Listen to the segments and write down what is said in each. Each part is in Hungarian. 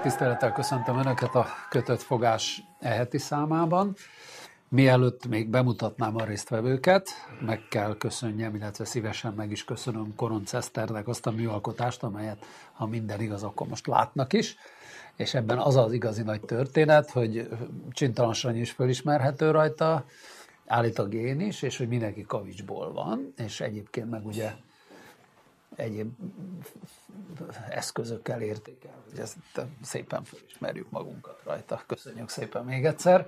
Nagy tisztelettel köszöntöm Önöket a kötött fogás eheti számában. Mielőtt még bemutatnám a résztvevőket, meg kell köszönjem, illetve szívesen meg is köszönöm Koronc Eszternek azt a műalkotást, amelyet, ha minden igaz, akkor most látnak is. És ebben az az igazi nagy történet, hogy Csintalan Sanyi is fölismerhető rajta, állítólag én is, és hogy mindenki kavicsból van, és egyébként meg ugye egyéb eszközökkel értékel, hogy ezt szépen felismerjük magunkat rajta. Köszönjük szépen még egyszer.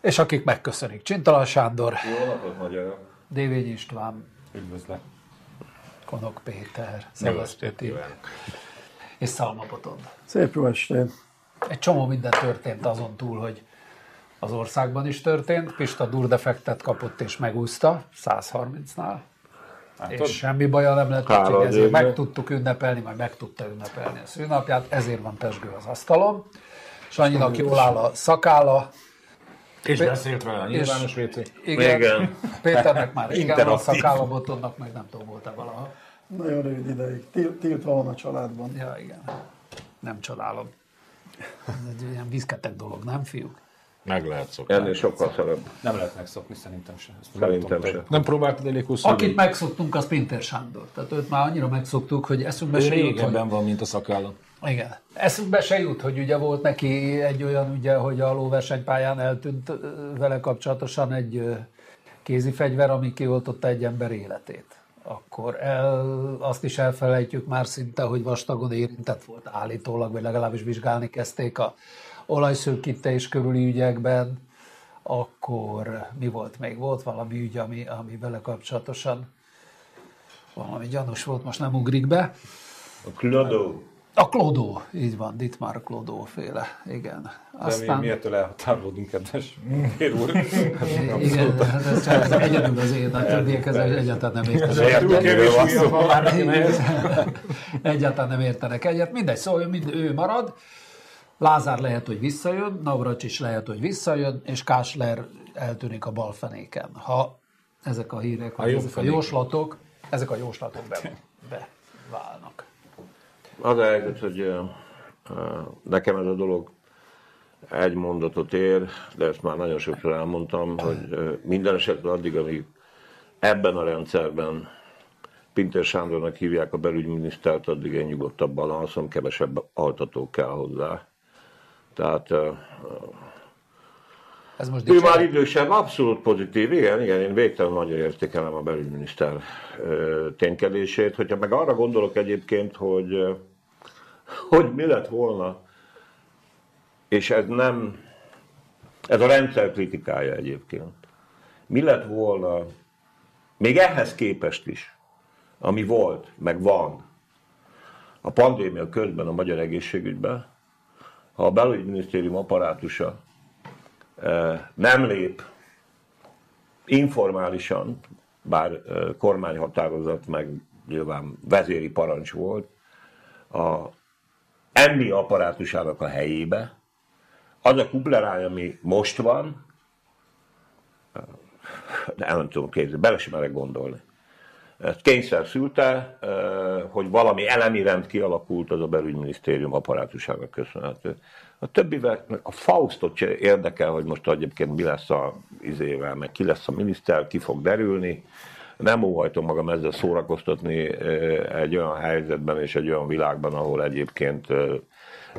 És akik megköszönik, Csintalan Sándor, Jó napot, magyar. Dévény István, Üdvözlet. Konok Péter, Szevasz Peti és Szalma Botond. Szép jó estét! Egy csomó minden történt azon túl, hogy az országban is történt. Pista durdefektet kapott és megúszta 130-nál. Látod? És semmi baja nem lett, úgyhogy ezért meg tudtuk ünnepelni, majd meg tudta ünnepelni a szűnapját, ezért van pesgő az asztalon. Sanyinak jól áll a szakála, És beszélt vele a nyilvános WC. igen, Igen. Péternek már van a szakála, Botonnak meg nem tudom, volt-e valaha. Nagyon rövid ideig. Til- Tiltva van a családban. Ja, igen. Nem csodálom. Ez egy ilyen viszketek dolog, nem fiúk? Meg lehet szokni. Ennél sokkal szarabb. Nem lehet megszokni, szerintem sem. Ezt Szerintem sem. Nem próbáltad elég hosszú Akit megszoktunk, az Pinter Sándor. Tehát őt már annyira megszoktuk, hogy eszünkbe se jut, hogy... Van, mint a szakállam. Igen. Eszünkbe se jut, hogy ugye volt neki egy olyan ügye, hogy a lóversenypályán eltűnt vele kapcsolatosan egy kézi fegyver, ami kioltotta egy ember életét. Akkor el, azt is elfelejtjük már szinte, hogy vastagon érintett volt állítólag, vagy legalábbis vizsgálni kezdték a olajszőkítés körüli ügyekben. Akkor mi volt még? Volt valami ügy, ami, ami vele kapcsolatosan valami gyanús volt, most nem ugrik be. A Klodó. A Klodó, így van, Dietmar Klodó féle, igen. De Aztán, mi, mi ettől elhatárolódunk, kedves Ér úr? igen, hát ez csak ez egyedül az én, a többiek ezzel egyáltalán nem értenek. Egyáltalán nem értenek egyet. Mindegy, szóval mind ő marad. Lázár lehet, hogy visszajön, Navracs is lehet, hogy visszajön, és Kásler eltűnik a balfenéken. Ha ezek a hírek, jobb ezek a jóslatok, ezek a jóslatok be, beválnak. Az a helyzet, hogy nekem ez a dolog egy mondatot ér, de ezt már nagyon sokszor elmondtam, hogy minden esetre addig, amíg ebben a rendszerben Pinter Sándornak hívják a belügyminisztert, addig én nyugodtabban alszom, kevesebb altató kell hozzá. Tehát Ez most Ő már idősebb, abszolút pozitív, igen, igen, én végtelen nagyon értékelem a belügyminiszter ténykedését. Hogyha meg arra gondolok egyébként, hogy, hogy mi lett volna, és ez nem, ez a rendszer kritikája egyébként. Mi lett volna, még ehhez képest is, ami volt, meg van, a pandémia közben a magyar egészségügyben, ha a belügyminisztérium apparátusa nem lép informálisan, bár ö, kormányhatározat meg nyilván vezéri parancs volt, a emmi apparátusának a helyébe, az a kubleráj, ami most van, de el nem tudom képzelni, bele sem merek gondolni. Kényszer szülte, hogy valami elemi rend kialakult, az a belügyminisztérium apparátusának köszönhető. A többivel, a Faustot érdekel, hogy most egyébként mi lesz a izével, meg ki lesz a miniszter, ki fog derülni. Nem óhajtom magam ezzel szórakoztatni egy olyan helyzetben és egy olyan világban, ahol egyébként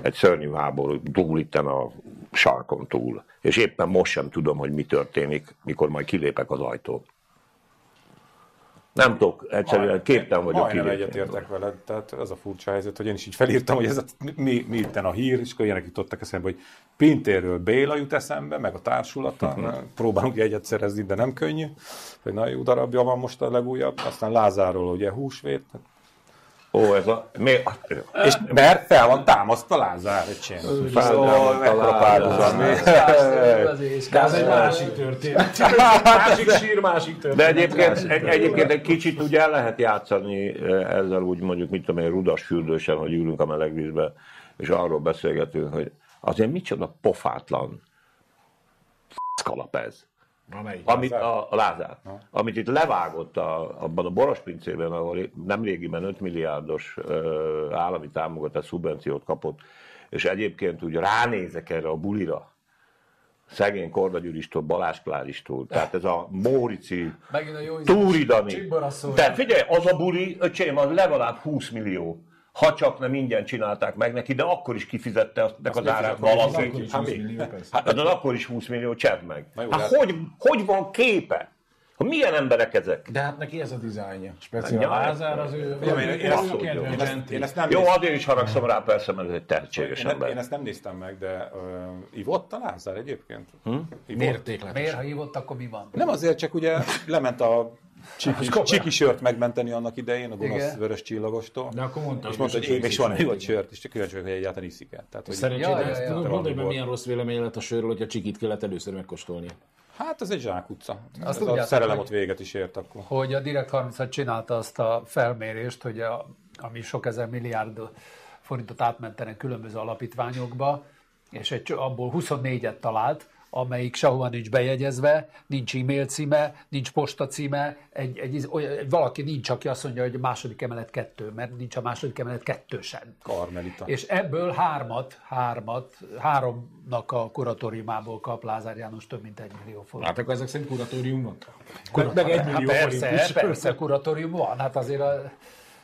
egy szörnyű háború dúl itten a sarkon túl. És éppen most sem tudom, hogy mi történik, mikor majd kilépek az ajtón. Nem tudok, egyszerűen képtelen vagyok Majdnem egyetértek veled, tehát az a furcsa helyzet, hogy én is így felírtam, hogy ez a, mi, mi itten a hír, és akkor ilyenek jutottak eszembe, hogy Pintérről Béla jut eszembe, meg a társulata, Mhm. próbálunk egyet szerezni, de nem könnyű, hogy nagyon jó darabja van most a legújabb, aztán Lázáról ugye húsvét, Ó, ez a... Mi, és mert fel van támasztva Lázár, öcsém. Szóval mekkora párhuzam. De az egy másik történet. Másik sír, másik történet. De egyébként, egy, egyébként egy kicsit ugye el lehet játszani ezzel úgy mondjuk, mit tudom én, rudas fürdősen, hogy ülünk a meleg vízbe, és arról beszélgetünk, hogy azért micsoda pofátlan kalap ez. Amelyik? Amit a, a Lázár, amit itt levágott a, abban a borospincében, ahol nem régiben 5 milliárdos ö, állami támogatás, szubvenciót kapott, és egyébként úgy ránézek erre a bulira, szegény Korda Gyuristól, Balázs Kláristól, tehát ez a Mórici, Megint a jó ízű Túridani. De figyelj, az a buli, öcsém, az legalább 20 millió. Ha csak nem ingyen csinálták meg neki, de akkor is kifizette azt az árát valaki. Hát még. Hát az akkor is 20 millió, csedd meg. Na jó, Hát de- hogy, hogy van képe? Ha milyen emberek ezek? De hát neki ez a dizájnja. Speciál Lázár az ő, Figyelj, én- én ezt- Én ezt, én ezt nem Jó, azért is haragszom rá, persze, mert ez egy tehetséges én, én ember. ezt nem néztem meg, de uh, ivott a Lázár egyébként? Hm? Mértékletes. Miért, ha hívott, akkor mi van? Nem azért, csak ugye lement a csiki, csiki sört megmenteni annak idején, a gonosz Igen. vörös csillagostól. De akkor mondta, és hogy mondta, hogy én még is soha nem ismert, ivott sört, és csak kíváncsi vagyok, hogy egyáltalán iszik-e. Tehát, hogy Szerencsére, Ja, hogy milyen rossz vélemény lett a sörről, hogyha csikit kellett először megkóstolni. Hát ez egy zsákutca. Ez a tudjátok, szerelem hogy- ott véget is ért akkor. hogy a Direkt 36 csinálta azt a felmérést, hogy a, ami sok ezer milliárd forintot átmentenek különböző alapítványokba, és egy, abból 24-et talált, amelyik sehova nincs bejegyezve, nincs e-mail címe, nincs posta címe, egy, egy, egy, valaki nincs, aki azt mondja, hogy a második emelet kettő, mert nincs a második emelet kettő sem. Karmelita. És ebből hármat, hármat, háromnak a kuratóriumából kap Lázár János több mint egy millió forint. Hát akkor ezek szerint kuratórium van? Meg, meg egy Hát millió forint persze, is. persze, kuratórium van, hát azért a...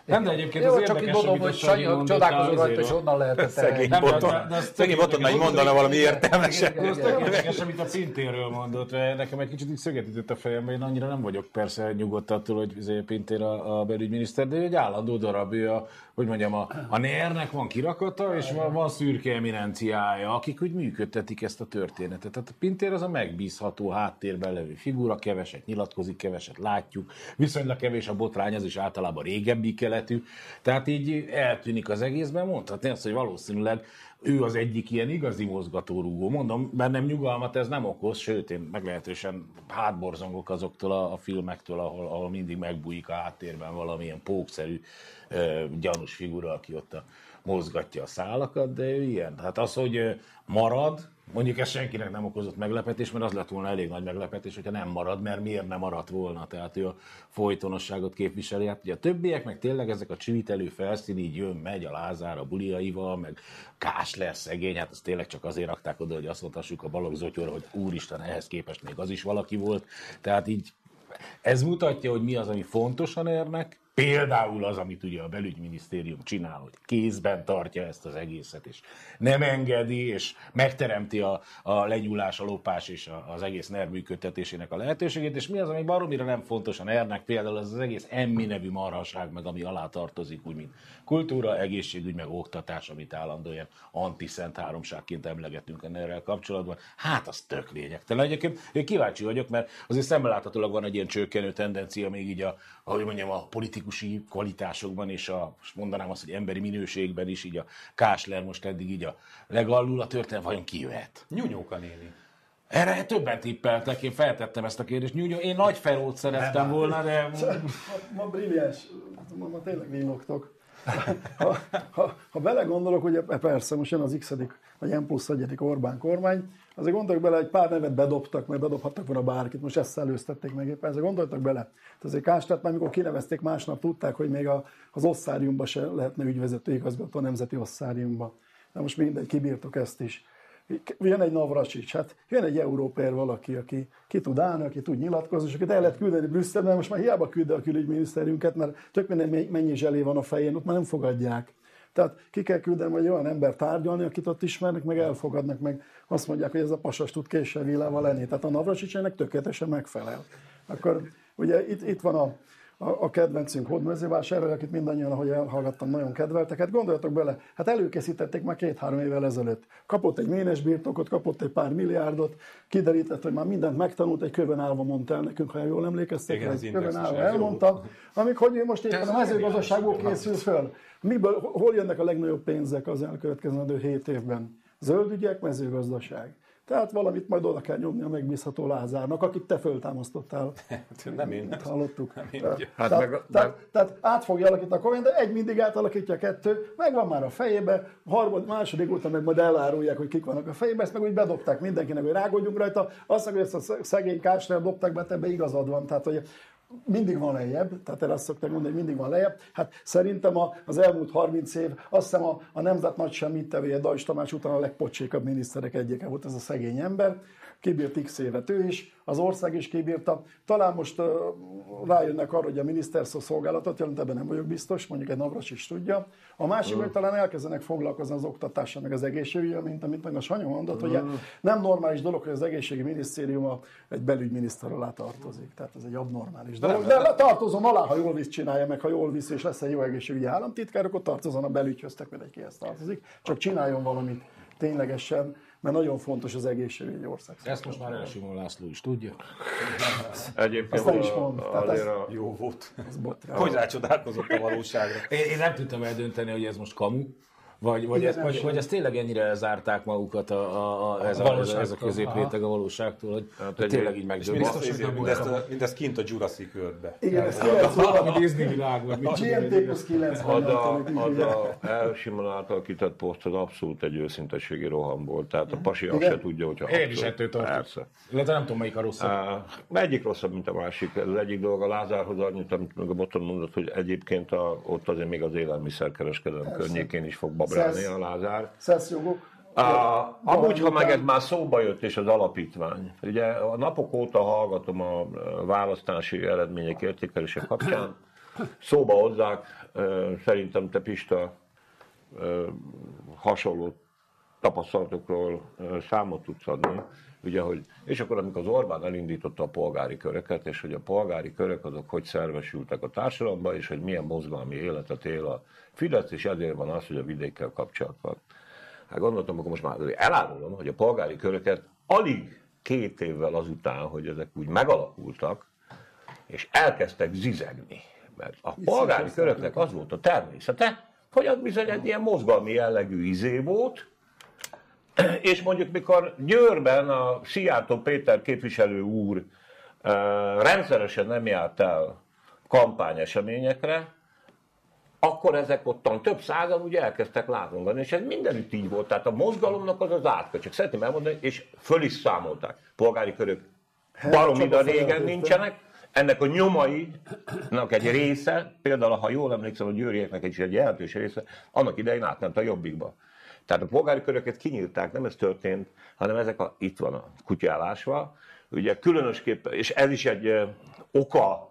Nem, de egyébként Jó, az csak érdekes, mondom, amit hogy Sanyi csodálkozó rajta, és izéről. honnan lehetett Szegény boton. Szegény boton, hogy érdekes. mondana valami értelmeset. Tök igen. érdekes, amit a Pintéről mondott, mert nekem egy kicsit így szöget ütött a fejembe, én annyira nem vagyok persze nyugodt attól, hogy izé Pintér a, a belügyminiszter, de egy állandó darab, ő a, hogy mondjam, a, a NER-nek van kirakata, és van, van szürke eminenciája, akik úgy működtetik ezt a történetet. Tehát a Pintér az a megbízható háttérben levő figura, keveset nyilatkozik, keveset látjuk, viszonylag kevés a botrány, az is általában régebbi keletű, tehát így eltűnik az egészben, mondhatni azt, hogy valószínűleg ő az egyik ilyen igazi mozgatórugó. Mondom, bennem nyugalmat ez nem okoz, sőt, én meglehetősen hátborzongok azoktól a, a filmektől, ahol, ahol mindig megbújik a háttérben valamilyen pókszerű, ö, gyanús figura, aki ott a, mozgatja a szálakat, de ő ilyen. Tehát az, hogy marad, mondjuk ez senkinek nem okozott meglepetés, mert az lett volna elég nagy meglepetés, hogyha nem marad, mert miért nem maradt volna. Tehát ő a folytonosságot képviseli. Hát ugye a többiek, meg tényleg ezek a csivitelő felszín, így jön, megy a Lázár a buliaival, meg Kásler szegény, hát azt tényleg csak azért rakták oda, hogy azt mondhassuk a Balogh Zotyóra, hogy úristen, ehhez képest még az is valaki volt. Tehát így ez mutatja, hogy mi az, ami fontos a NER-nek, Például az, amit ugye a belügyminisztérium csinál, hogy kézben tartja ezt az egészet, és nem engedi, és megteremti a, a legyúlás, a lopás és a, az egész NER működtetésének a lehetőségét, és mi az, ami baromira nem fontos a NER-nek, például az az egész emmi nevű marhaság, meg ami alá tartozik, úgy mint kultúra, egészségügy, meg oktatás, amit állandóan ilyen antiszent háromságként emlegetünk a NER-rel kapcsolatban. Hát az tök lényegtelen. Egyébként én kíváncsi vagyok, mert azért szemmeláthatólag van egy ilyen csökkenő tendencia még így a, ahogy mondjam, a politikusi kvalitásokban és a, most mondanám azt, hogy emberi minőségben is, így a Kásler most eddig így a legalul a történet, vajon ki jöhet? Nyúnyóka néni. Erre többen tippeltek, én feltettem ezt a kérdést. Nyújjó, én nagy felót szerettem volna, de Ma, ma brilliáns, ma, ma tényleg villogtok. Ha, ha, ha belegondolok, ugye persze most jön az x vagy M plusz 1 Orbán kormány, azért gondolok bele, egy pár nevet bedobtak, mert bedobhattak volna bárkit, most ezt előztették meg éppen, ezért gondoltak bele. Tehát azért Kástát már amikor kinevezték, másnap tudták, hogy még a, az osszáriumba se lehetne ügyvezető igazgató a nemzeti osszáriumba. De most mindegy, kibírtok ezt is. Jön egy Navracsics, hát jön egy európér valaki, aki ki tud állni, aki tud nyilatkozni, és akit el lehet küldeni Brüsszelbe, most már hiába küldi a külügyminiszterünket, mert tök minden mennyi zselé van a fején, ott már nem fogadják. Tehát ki kell küldeni egy olyan ember tárgyalni, akit ott ismernek, meg elfogadnak, meg azt mondják, hogy ez a pasas tud késsel lenni. Tehát a Navracsics ennek tökéletesen megfelel. Akkor ugye itt, itt van a, a, a kedvencünk hódmezővásárról, akit mindannyian, ahogy elhallgattam, nagyon kedveltek. Hát gondoljatok bele, hát előkészítették már két-három évvel ezelőtt. Kapott egy ménes birtokot, kapott egy pár milliárdot, kiderített, hogy már mindent megtanult, egy kövön állva mondta el nekünk, ha jól emlékeztek, Igen, egy indexes, állva elmondta, amik, hogy ő most éppen a mezőgazdaságból készül föl. Miből, hol jönnek a legnagyobb pénzek az elkövetkezendő 7 évben? Zöld ügyek, mezőgazdaság. Tehát valamit majd oda kell nyomni a megbízható Lázárnak, akit te föltámasztottál. Nem én. Hát hallottuk. Nem én, Tehát-. Hát tehát, meg- tehát, meg- tehát át fogja alakítani a kormány, de egy mindig átalakítja a kettő, megvan már a fejébe, harmad, második után meg majd elárulják, hogy kik vannak a fejébe, ezt meg úgy bedobták mindenkinek, hogy rágódjunk rajta, azt meg, hogy ezt a szegény kásnál dobták be, ebbe igazad van. Tehát, hogy mindig van lejjebb, tehát erre azt szokták mondani, hogy mindig van lejjebb. Hát szerintem a, az elmúlt 30 év, azt hiszem a, a nemzet nagy semmit tevéje Dajs Tamás után a legpocsékabb miniszterek egyike volt ez a szegény ember. Kibírt x évet ő is, az ország is kibírta. Talán most uh, rájönnek arra, hogy a miniszter szó szolgálatot jelent, ebben nem vagyok biztos, mondjuk egy Navras is tudja. A másik, hogy talán elkezdenek foglalkozni az oktatással, meg az egészségügyel, mint amit meg a Sanyi mondott, hogy nem normális dolog, hogy az egészségi minisztérium egy belügyminiszter alá tartozik. Tehát ez egy abnormális dolog. De le tartozom alá, ha jól visz csinálja meg, ha jól visz, és lesz egy jó egészségügyi államtitkár, akkor tartozon a belügyhöz, tök mindegy, kihez tartozik. Csak csináljon valamit ténylegesen, mert nagyon fontos az egészségügy egy ország. Ezt most már Elsimon László is tudja. Egyébként Azt ne is a- mondd, tehát ez- a, Jó volt. botrány. Hogy rácsodálkozott a valóságra. Én, én nem tudtam eldönteni, hogy ez most kamu, vagy, vagy, ez, vagy, vagy ezt tényleg ennyire elzárták magukat a, a, a, ez, a, ez, a, ez a valóságtól, középréteg a valóságtól, hogy, Hát egy- tényleg így megdöbbent. Mindezt, mindezt kint a Jurassic World-be. Igen, ez 90 A Disney világ, vagy mit GMT plusz 90 az a, az a Simon által kitett poszt az abszolút egy őszinteségi roham volt. Tehát a pasi azt se tudja, hogyha Én is ettől tartok. Illetve nem tudom, melyik a rosszabb. Egyik rosszabb, mint a másik. Az egyik dolog a Lázárhoz annyit, amit meg a Boton mondott, hogy egyébként a, ott azért még az élelmiszerkereskedelem környékén is fog Szesz. a Lázár. Szesz jogok. Á, amúgy, ha meg ez már szóba jött, és az alapítvány. Ugye a napok óta hallgatom a választási eredmények értékelése kapcsán. Szóba hozzák, szerintem te Pista hasonló tapasztalatokról számot tudsz adni. Ugye, hogy, és akkor amikor az Orbán elindította a polgári köröket, és hogy a polgári körök azok hogy szervesültek a társadalomba, és hogy milyen mozgalmi életet él a Fidesz, és ezért van az, hogy a vidékkel kapcsolat van. Hát gondoltam, akkor most már elárulom, hogy a polgári köröket alig két évvel azután, hogy ezek úgy megalakultak, és elkezdtek zizegni. Mert a polgári köröknek az volt a természete, hogy az bizony egy ilyen mozgalmi jellegű izé volt, és mondjuk mikor Győrben a Szijjártó Péter képviselő úr rendszeresen nem járt el kampányeseményekre, akkor ezek ottan több százan ugye elkezdtek látongani, és ez mindenütt így volt. Tehát a mozgalomnak az az átka, csak szeretném elmondani, és föl is számolták. Polgári körök baromida Csaba régen nincsenek, ennek a nyomainak egy része, például ha jól emlékszem, a győrieknek is egy jelentős része, annak idején átment a jobbikba. Tehát a polgári köröket kinyírták, nem ez történt, hanem ezek a, itt van a kutyálásva. Ugye különösképpen, és ez is egy oka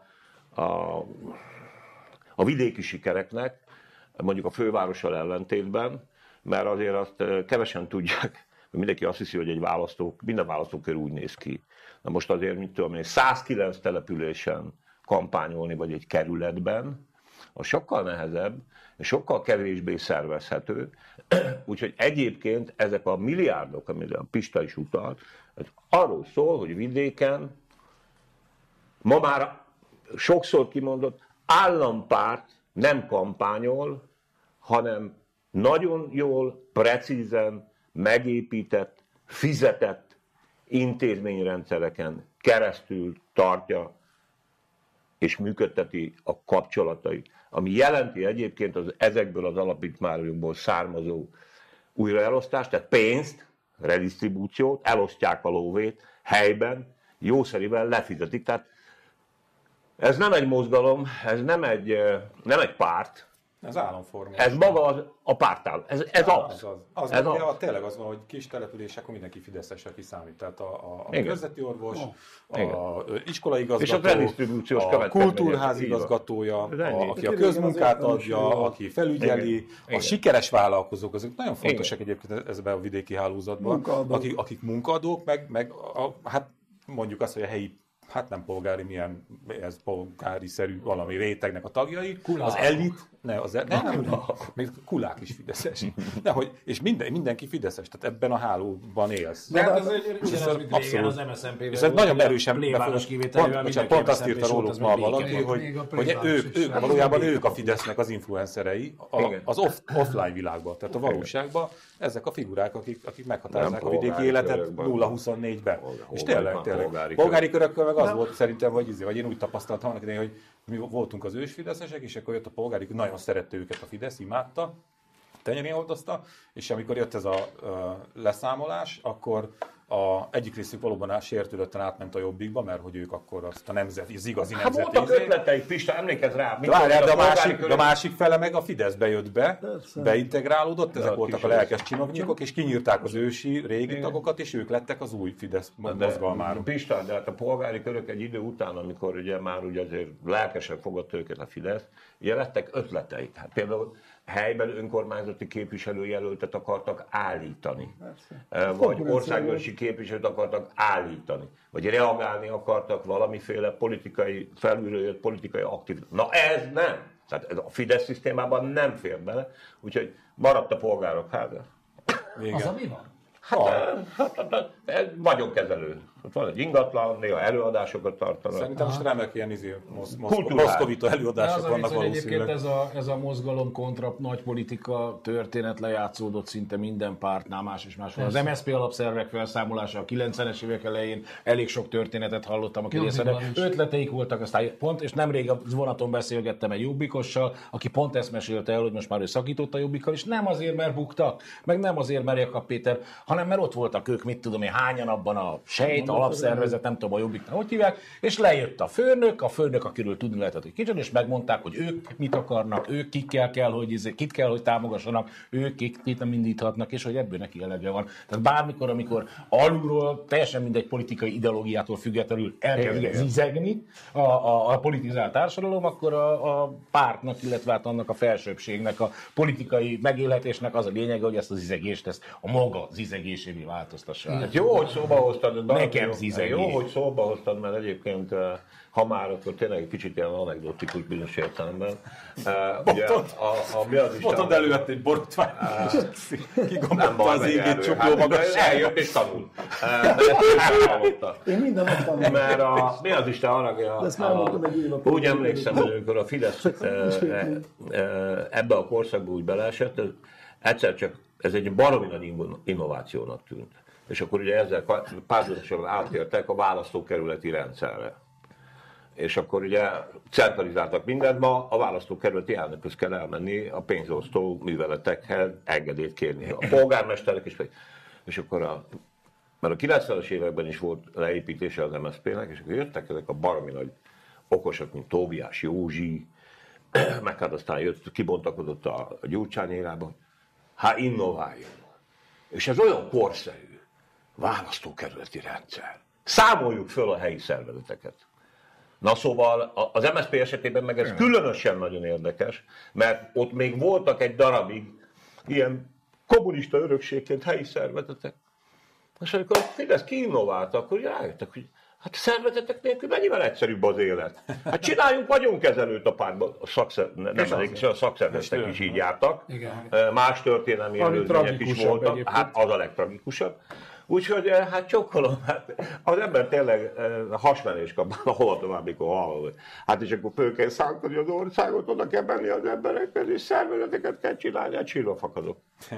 a, a vidéki sikereknek, mondjuk a fővárossal ellentétben, mert azért azt kevesen tudják, hogy mindenki azt hiszi, hogy egy választó, minden választókör úgy néz ki. Na most azért, mit tudom én, 109 településen kampányolni, vagy egy kerületben, az sokkal nehezebb, és sokkal kevésbé szervezhető. Úgyhogy egyébként ezek a milliárdok, amire a Pista is utalt, ez arról szól, hogy vidéken ma már sokszor kimondott állampárt nem kampányol, hanem nagyon jól, precízen megépített, fizetett intézményrendszereken keresztül tartja és működteti a kapcsolatait. Ami jelenti egyébként az ezekből az alapítványokból származó újraelosztást, tehát pénzt, redistribúciót, elosztják a lóvét helyben, jószerivel lefizetik. Tehát ez nem egy mozgalom, ez nem egy, eh, nem egy párt, Ez államforma. ez maga az, a pártál. Ez, ez az. Az, az. az Ez ez az. Ja, tényleg az van, hogy kis települések, akkor mindenki fideszesre kiszámít. Tehát a, a, a körzeti orvos, Igen. a iskolaigazgató, És a redistribúciós a következmények. kultúrház igazgatója, a, aki a közmunkát adja, aki felügyeli, Igen. a Igen. sikeres vállalkozók, azok nagyon fontosak egyébként ezben a vidéki hálózatban, Munkaadók. akik, akik munkaadók, meg, meg a, hát mondjuk azt, hogy a helyi hát nem polgári, milyen, ez polgári-szerű valami rétegnek a tagjai, Kulák. az elit, ne, az, nem, nem, nem, még kulák is fideszes. De, hogy, és minden, mindenki fideszes, tehát ebben a hálóban élsz. De hát az egy ugyanaz, mint régen az MSZNP-vel És ez nagyon erősen befolyás- kivételével pont, pont azt írta róluk az ma valaki, hogy, hogy ők, ők Hát valójában ők a Fidesznek az influencerei az off, offline világban, tehát a valóságban ezek a figurák, akik, akik meghatározzák a vidéki életet körökben. 0-24-ben. Polgári- És tényleg, tényleg. polgári körökkel meg az volt szerintem, hogy, izé, vagy én úgy tapasztaltam annak idején, hogy mi voltunk az ősfideszesek, és akkor jött a polgári, nagyon szerette őket a Fidesz, imádta, tenyerén hordozta, és amikor jött ez a ö, leszámolás, akkor a egyik részük valóban sértődötten átment a jobbikba, mert hogy ők akkor azt a nemzet, az igazi Hát nemzeti voltak izé- ötleteik, Pista, emlékezz rá. de várjál, de a, másik, de a másik fele meg a Fideszbe jött be, Persze. beintegrálódott, ezek a voltak a lelkes csinovnyikok, és kinyírták az ősi régi tagokat, és ők lettek az új Fidesz De mozgalmárok. Pista, de hát a polgári körök egy idő után, amikor ugye már ugye azért lelkesen fogadta őket a Fidesz, ugye lettek ötleteik. Hát például helyben önkormányzati képviselőjelöltet akartak állítani. Eh, Vagy országgyűlési képviselőt akartak állítani. Vagy reagálni akartak valamiféle politikai, felülről jött politikai aktív. Na ez nem. Tehát ez a Fidesz szisztémában nem fér bele, úgyhogy maradt a polgárok háza. Igen. Az, ami van. Hát, hát, hát, hát ez vagyonkezelő. Ott van egy ingatlan, néha előadásokat tartanak. Szerintem most remek ilyen izé, mosz, mosz, moszkovita az előadások a vannak hogy egyébként valószínűleg. ez a, ez a mozgalom kontra nagy politika történet lejátszódott szinte minden pártnál más és más. Az MSZP alapszervek felszámolása a 90-es évek elején elég sok történetet hallottam, részre. is. Ötleteik voltak, aztán pont, és nemrég a vonaton beszélgettem egy jobbikossal, aki pont ezt mesélte el, hogy most már ő szakított a jobbikkal, és nem azért, mert buktak, meg nem azért, mert Jakab Péter, hanem mert ott voltak ők, mit tudom én, hányan abban a sejt, alapszervezet, nem tudom a jobbiknál, hogy hívják, és lejött a főnök, a főnök, akiről tudni lehetett, hogy kicsit, és megmondták, hogy ők mit akarnak, ők kikkel kell, hogy, izé- kit kell, hogy támogassanak, ők kik, kit nem indíthatnak, és hogy ebből neki elege van. Tehát bármikor, amikor alulról, teljesen mindegy politikai ideológiától függetlenül elkezd zizegni a, a, a politizált társadalom, akkor a, a pártnak, illetve hát annak a felsőbbségnek, a politikai megélhetésnek az a lényege, hogy ezt a zizegést, ezt a maga zizegésévé változtassa. át. Hát jó, hogy szóba hoztad. Jó, zizegés. Jó, hogy szóba hoztad, mert egyébként eh, ha már, akkor tényleg egy kicsit ilyen anekdotikus bizonyos értelemben. Eh, Ugye, a, a, mi az? Botod előtt egy borotvány, és Nem kigombolta baj, az égét csukló Hát, magas. Eljött és tanul. Eh, nem. Én minden nap tanulom. Mert a, mi az Isten haragja? Úgy emlékszem, hogy amikor a Fidesz eh, eh, eh, ebbe a korszakba úgy beleesett, egyszer csak ez egy baromi nagy inno- innovációnak tűnt. És akkor ugye ezzel párhuzamosan átértek a választókerületi rendszerre. És akkor ugye centralizáltak mindent, ma a választókerületi elnökhöz kell elmenni a pénzosztó műveletekhez engedélyt kérni. A polgármesterek is. És akkor a mert a 90-es években is volt leépítése az MSZP-nek, és akkor jöttek ezek a baromi nagy okosak, mint Tóbiás Józsi, meg hát aztán jött, kibontakozott a Gyurcsány érába, hogy hát innováljon. És ez olyan korszerű választókerületi rendszer. Számoljuk föl a helyi szervezeteket. Na szóval az MSZP esetében meg ez különösen nagyon érdekes, mert ott még voltak egy darabig ilyen kommunista örökségként helyi szervezetek. És amikor a Fidesz kiinnoválta, akkor rájöttek, hogy hát a szervezetek nélkül mennyivel egyszerűbb az élet. Hát csináljunk vagyonkezelőt a pártban. A, szakszer, ne- nem elég, és a szakszervezetek is így jártak. Igen. Más történelmi előzmények is voltak. egyébként. Hát az a legtragikusabb. Úgyhogy eh, hát csokkolom, hát az ember tényleg eh, hasmenés kap, hol tovább, mikor hallod. hogy Hát és akkor föl kell szántani az országot, oda kell menni az emberekhez, és szervezeteket kell csinálni, hát sírva fakadok.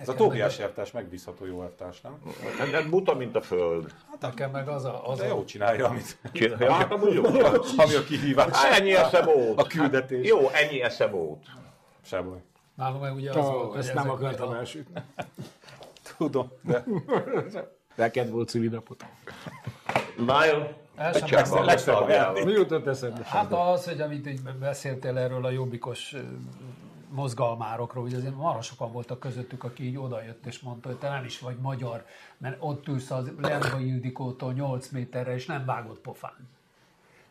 Ez a Tóbiás elvtárs megbízható jó elvtárs, nem? Hát ez buta, mint a föld. Hát nekem meg az a, az De a jó csinálja, amit, Csinálja, hát amúgy jó. ami a kihívás. Hát ennyi eszem volt. A küldetés. Jó, ennyi eszem volt. Se baj. nálunk meg ugye az volt, ezt nem akartam a- elsütni. Tudom, de Neked volt szülinapot. Na jó. El sem Csak beszél-. Mi jutott eszedbe? Hát az, hogy amit így beszéltél erről a jobbikos mozgalmárokról, hogy azért marha sokan voltak közöttük, aki így odajött és mondta, hogy te nem is vagy magyar, mert ott ülsz az Lemba Ildikótól 8 méterre, és nem vágod pofán.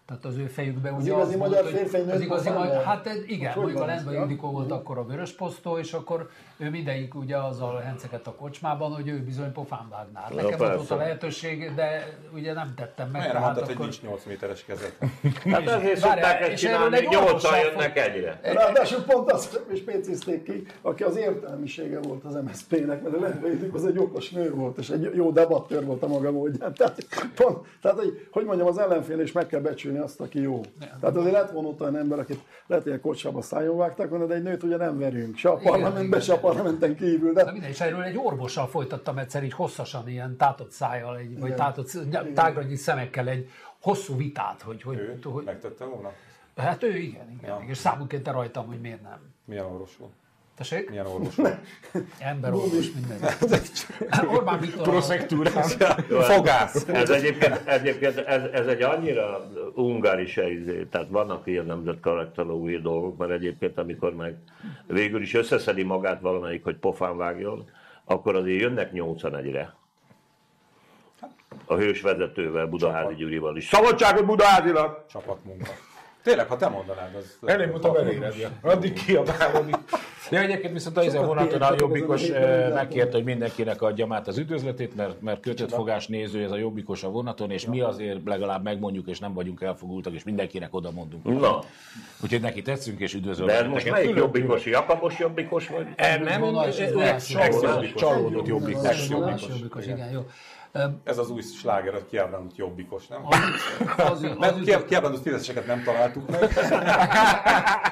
Tehát az ő fejükben Az ugye igazi volt, magyar hogy- férfi az igazi magyar, hát igen, Hogy mondjuk a Lendvai ja? Ildikó volt akkor a vörös posztó, és akkor ő mindegyik ugye azzal henceket a kocsmában, hogy ő bizony pofán vágná. Hát Nekem volt persze. a lehetőség, de ugye nem tettem meg. Miért tehát mondtad, hogy akkor- nincs 8 méteres kezed? Hát ezért szokták ezt csinálni, egy hogy nyolcan orvossal jönnek egyre. Ráadásul pont azt is pécizték ki, aki az értelmisége volt az MSZP-nek, mert a Lendvai az egy okos nő volt, és egy jó debattőr volt a maga módján. Tehát, pont, tehát hogy, hogy mondjam, az ellenfél is meg kell becsülni azt, aki jó. Tehát azért lett volna ott olyan ember, akit lehet, hogy a kocsába szájon vágtak volna, de egy nőt ugye nem verünk. Se a parlamentben, igen. se a parlamenten kívül. Na De mindegy, és erről egy orvossal folytattam egyszer így hosszasan, ilyen tátott szájjal, egy, vagy tátott, sz- tágra nyílt szemekkel egy hosszú vitát, hogy, hogy, Ő hogy megtette volna? hát ő igen, igen, Ja. és számunk rajtam, hogy miért nem. Milyen orvos volt? Tessék? Milyen orvos? Ember orvos, minden. Orbán Viktor. Proszektúrán. Fogász! Ez egyébként, egyébként ez, ez egy annyira ungári se izé, tehát vannak ilyen nemzetkarakterológiai dolgok, mert egyébként amikor meg végül is összeszedi magát valamelyik, hogy pofán vágjon, akkor azért jönnek nyolcan egyre. A hős vezetővel, Budaházi Gyurival is. Szabadságot Budaházinak! Csapatmunka. Tényleg, ha te mondanád, az... Előbb-utóbb eléred. Addig kiabálódik. Ja, egyébként viszont a ezen vonaton a jobbikos azon a héten eh, nem megkérte, hogy mindenkinek adjam át az üdvözletét, mert, mert kötött fogás néző ez a jobbikos a vonaton, és mi azért legalább megmondjuk, és nem vagyunk elfogultak, és mindenkinek oda mondunk. Na, Úgyhogy neki tetszünk, és üdvözöljük. de ez most melyik Külön- jobbikos? Jakabos jobbikos vagy? Eh, Nem, Vonal, eh, csalódott- jobbikos. Jobbikos, jobbikos, igen, jó. Ez az új sláger, a kiábrándult jobbikos, nem? Az, az, Nem, ki- kiábrándult fideszeseket nem találtuk meg,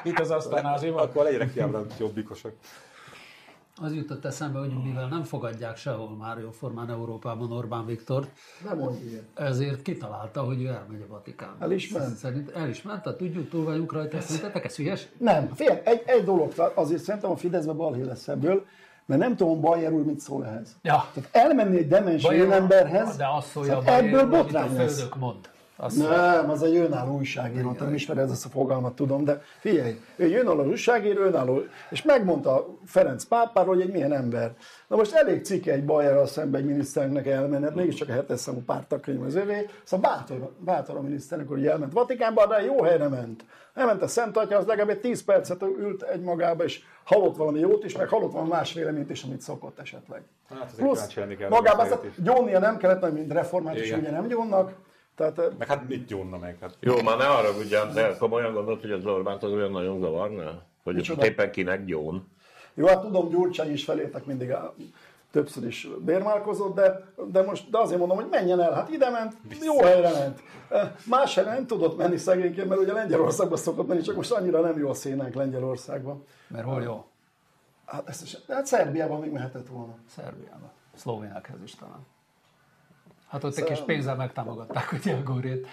Itt az asztalnál azért van. akkor legyenek kiábrándult jobbikosok. az jutott eszembe, hogy mivel nem fogadják sehol már jóformán Európában Orbán Viktor, nem mondj ilyet. ezért kitalálta, hogy ő elmegy a Vatikánba. El is ment? Szerint el is ment, tehát tudjuk, túl vagyunk rajta, szerintetek ez hülyes? Nem, fél, egy, egy dolog, azért szerintem a Fideszbe balhé lesz ebből, mert nem tudom Bajer úr mit szól ehhez. Ja. Tehát elmenni egy demens emberhez, De azt szólja, szóval ebből botrány lesz. mond. Azt Nem, az egy önálló újságíró, nem ismeri ez a fogalmat, tudom, de figyelj, ő önálló újságíró, önálló, és megmondta Ferenc pápáról, hogy egy milyen ember. Na most elég cikke egy Bajerral szemben egy miniszternek elmenni, hát mégiscsak a hetes számú pártakönyv az övé, szóval bátor, bátor a miniszternek, hogy elment Vatikánba, de jó helyre ment. Elment a Szent Atya, az legalább egy 10 percet ült egy magába, és hallott valami jót is, meg hallott valami más véleményt is, amit szokott esetleg. Hát Plusz magában a azt gyónnia nem kellett, mert mint református Igen. ugye nem gyónnak, tehát eh, Meg hát mit gyónna meg? Hát Jó, már ne arra ugyan, de komolyan gondolt, hogy az Orbánt az olyan nagyon zavarná? Hogy éppen kinek gyón? Jó, hát tudom, Gyurcsány is felétek mindig többször is bérmálkozott, de, de most de azért mondom, hogy menjen el. Hát ide ment, jó helyre ment. Eh, Más helyre nem tudott menni szegényként, mert ugye Lengyelországba szokott menni, csak most annyira nem jó a szénánk Lengyelországban. Mert hol jó? Hát, ezt is, hát Szerbiában még mehetett volna. Szerbiában. Szlovénekhez is talán. Hát ott egy kis pénzzel megtámogatták a Górét,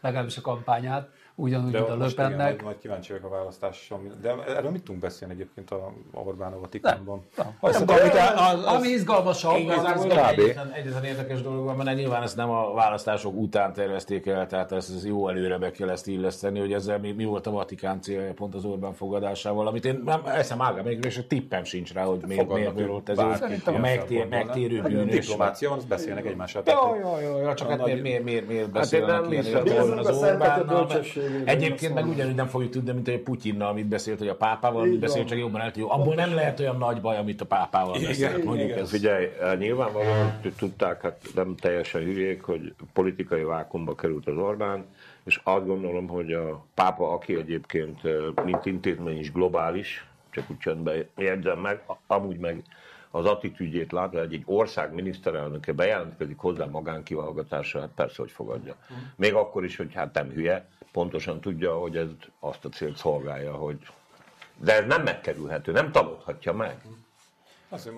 legalábbis a kampányát, ugyanúgy, de mint a most igen, majd, Löpennek. majd kíváncsi vagyok a választáson. De erről mit tudunk beszélni egyébként a Orbán a Vatikánban? Nem, nem, mondom, amit- amit a- az- Ami izgalmasabb, Igazából az- egyetlen, egyetlen érdekes dolog van, mert nyilván ezt nem a választások után tervezték el, tehát ezt, ezt jó előre be kell ezt illeszteni, hogy ezzel mi, mi volt a Vatikán célja pont az Orbán fogadásával, amit én nem eszem ágám, még és a tippem sincs rá, hogy miért, miért volt ez a megtér, megtérő nem? bűnös. Diplomácia van, azt beszélnek egymással. Ja, ja, ja, csak hát nagy- miért, miért, miért, én beszélnek nem ilyen a az Orbánnal? Bölcsességében, Egyébként meg azt ugyanúgy nem fogjuk tudni, mint hogy Putyinnal, amit beszélt, hogy a pápával, amit beszélt, csak jobban el tudjuk. Abból nem lehet olyan nagy baj, amit a pápával beszélt. Mondjuk igen. ez. Figyelj, eh, nyilvánvalóan tudták, hát nem teljesen hülyék, hogy politikai vákumba került az Orbán, és azt gondolom, hogy a pápa, aki egyébként eh, mint intézmény is globális, csak úgy csöndben jegyzem meg, a- amúgy meg az attitűdjét látva, hogy egy ország miniszterelnöke bejelentkezik hozzá magánkivallgatásra, hát persze, hogy fogadja. Még akkor is, hogy hát nem hülye, pontosan tudja, hogy ez azt a célt szolgálja, hogy de ez nem megkerülhető, nem tagadhatja meg.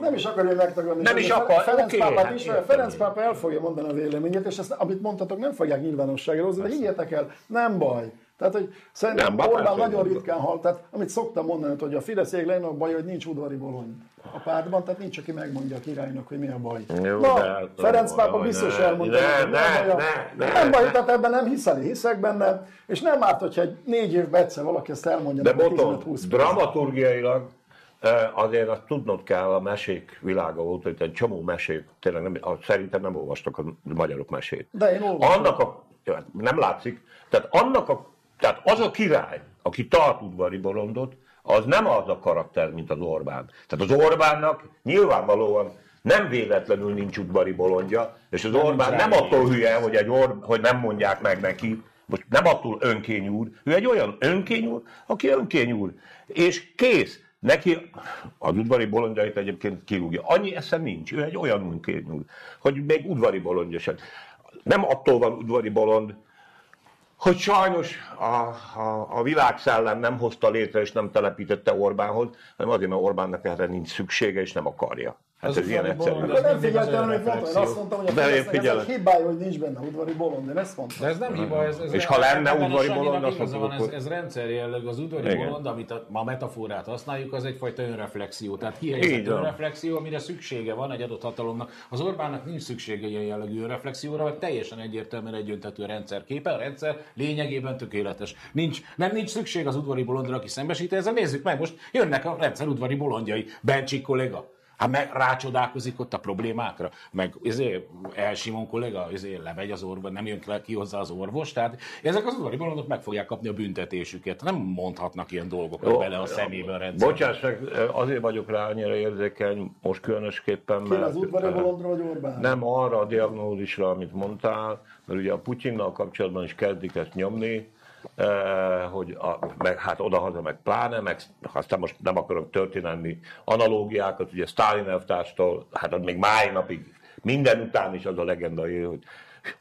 Nem is akarja megtagadni. Nem is akar, Ferenc oké, pápát hát is, értem Ferenc pápa el fogja mondani a véleményét, és ezt, amit mondtatok, nem fogják nyilvánosságra hozni, de higgyetek el, nem baj. Tehát, hogy szerintem Nem, Orbán persze, nagyon ritkán hal. Tehát, amit szoktam mondani, hogy a Fideszék legnagyobb baj, hogy nincs udvari bolony a pártban, tehát nincs, aki megmondja a királynak, hogy mi a baj. Jó, Na, de hát- Ferenc Ó, pápa biztos ne, elmondta, ne, ne, ne, ne, Nem baj, tehát ebben nem hiszel, hiszek benne, és nem árt, hogyha egy négy évben egyszer valaki ezt elmondja. De nekem boton, 15-20 perc. dramaturgiailag azért azt tudnod kell, a mesék világa volt, hogy egy csomó mesét, tényleg nem, szerintem nem olvastak a magyarok mesét. De én olvasom. Annak a, ja, nem látszik, tehát annak a, tehát az a király, aki tart udvari bolondot, az nem az a karakter, mint az Orbán. Tehát az Orbánnak nyilvánvalóan nem véletlenül nincs udvari bolondja, és az Orbán nem attól hülye, hogy, egy Or, hogy nem mondják meg neki, most nem attól önkény úr, ő egy olyan önkény úr, aki önkény úr. És kész. Neki az udvari bolondjait egyébként kirúgja. Annyi esze nincs. Ő egy olyan önkény úr, hogy még udvari bolondja sem. Nem attól van udvari bolond, hogy sajnos a, a, a világszellem nem hozta létre és nem telepítette Orbánhoz, hanem azért, mert Orbánnak erre nincs szüksége és nem akarja. Hát ez ilyen egyszerű. De nem mindig figyeltem, hogy mondtam, azt mondtam, hogy a De én ez egy hibája, hogy nincs benne udvari bolond, én ezt mondtam. De ez nem hiba, ez, ez És ha lenne udvari bolond, azt mondtuk, ez, ez rendszer jellegű, az udvari Igen. bolond, amit a, ma metaforát használjuk, az egyfajta önreflexió. Tehát van. önreflexió, amire szüksége van egy adott hatalomnak. Az Orbánnak nincs szüksége ilyen jellegű önreflexióra, vagy teljesen egyértelműen egyöntető a rendszer képe. A rendszer lényegében tökéletes. Nincs, nem nincs szükség az udvari bolondra, aki szembesít ezzel. Nézzük meg, most jönnek a rendszer udvari bolondjai. Bencsik kolléga. Hát meg rácsodálkozik ott a problémákra, meg ezért El Simon kollega ezért lemegy az orvos, nem jön le ki hozzá az orvos, tehát ezek az udvari bolondok meg fogják kapni a büntetésüket. Nem mondhatnak ilyen dolgokat Jó, bele a szemébe a rendszer. Bocsáss meg, azért vagyok rá annyira érzékeny, most különösképpen, mert az udvari bolondra vagy Orbán? nem arra a diagnózisra, amit mondtál, mert ugye a Putyinnal kapcsolatban is kezdik ezt nyomni, hogy a, meg, hát odahaza meg pláne, meg aztán most nem akarok történelmi analógiákat, ugye Stalin elvtárstól, hát még máj napig minden után is az a legenda él, hogy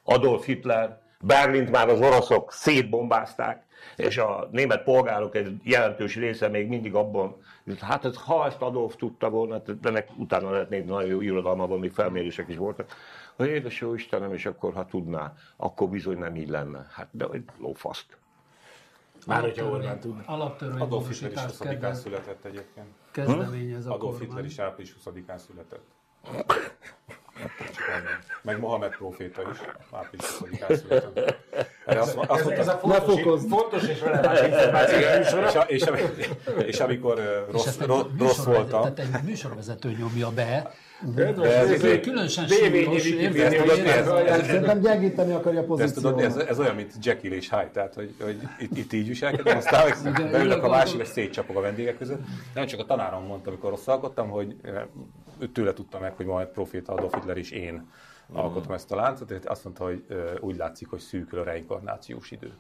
Adolf Hitler, Berlint már az oroszok szétbombázták, és a német polgárok egy jelentős része még mindig abban, hát ez, ha ezt Adolf tudta volna, hát ennek utána lehet nézni, nagyon jó irodalmában még felmérések is voltak, hogy édes jó Istenem, és akkor ha tudná, akkor bizony nem így lenne. Hát de egy lófaszt. Már hogyha Orbán tud. Adolf Hitler is Alaptörvénymódosítást 20-án kedvez, született egyébként. kezdeményez a Adolf Hitler is április 20-án született. Meg Mohamed próféta is április 20-án született. Azt, azt Ez, ez a mondta, fontos, fontos és releváns információ és, és, és amikor rossz, rossz, rossz voltam, műsorvezető, egy műsorvezető nyomja be, Ez ez különösen Dévényi súlyos, ez- Szerintem gyengíteni akarja a tudod, ez, pozíciót. ez olyan, mint Jekyll és Hyde, tehát hogy, hogy itt, itt így viselkedem, aztán beülök a másik, és szétcsapok a vendégek között. Nem csak a tanárom mondta, amikor rosszalkottam, hogy eh, ő tőle tudta meg, hogy majd proféta Adolf Hitler és én alkotom ezt a láncot, és azt mondta, hogy eh, úgy látszik, hogy szűkül a reinkarnációs idő.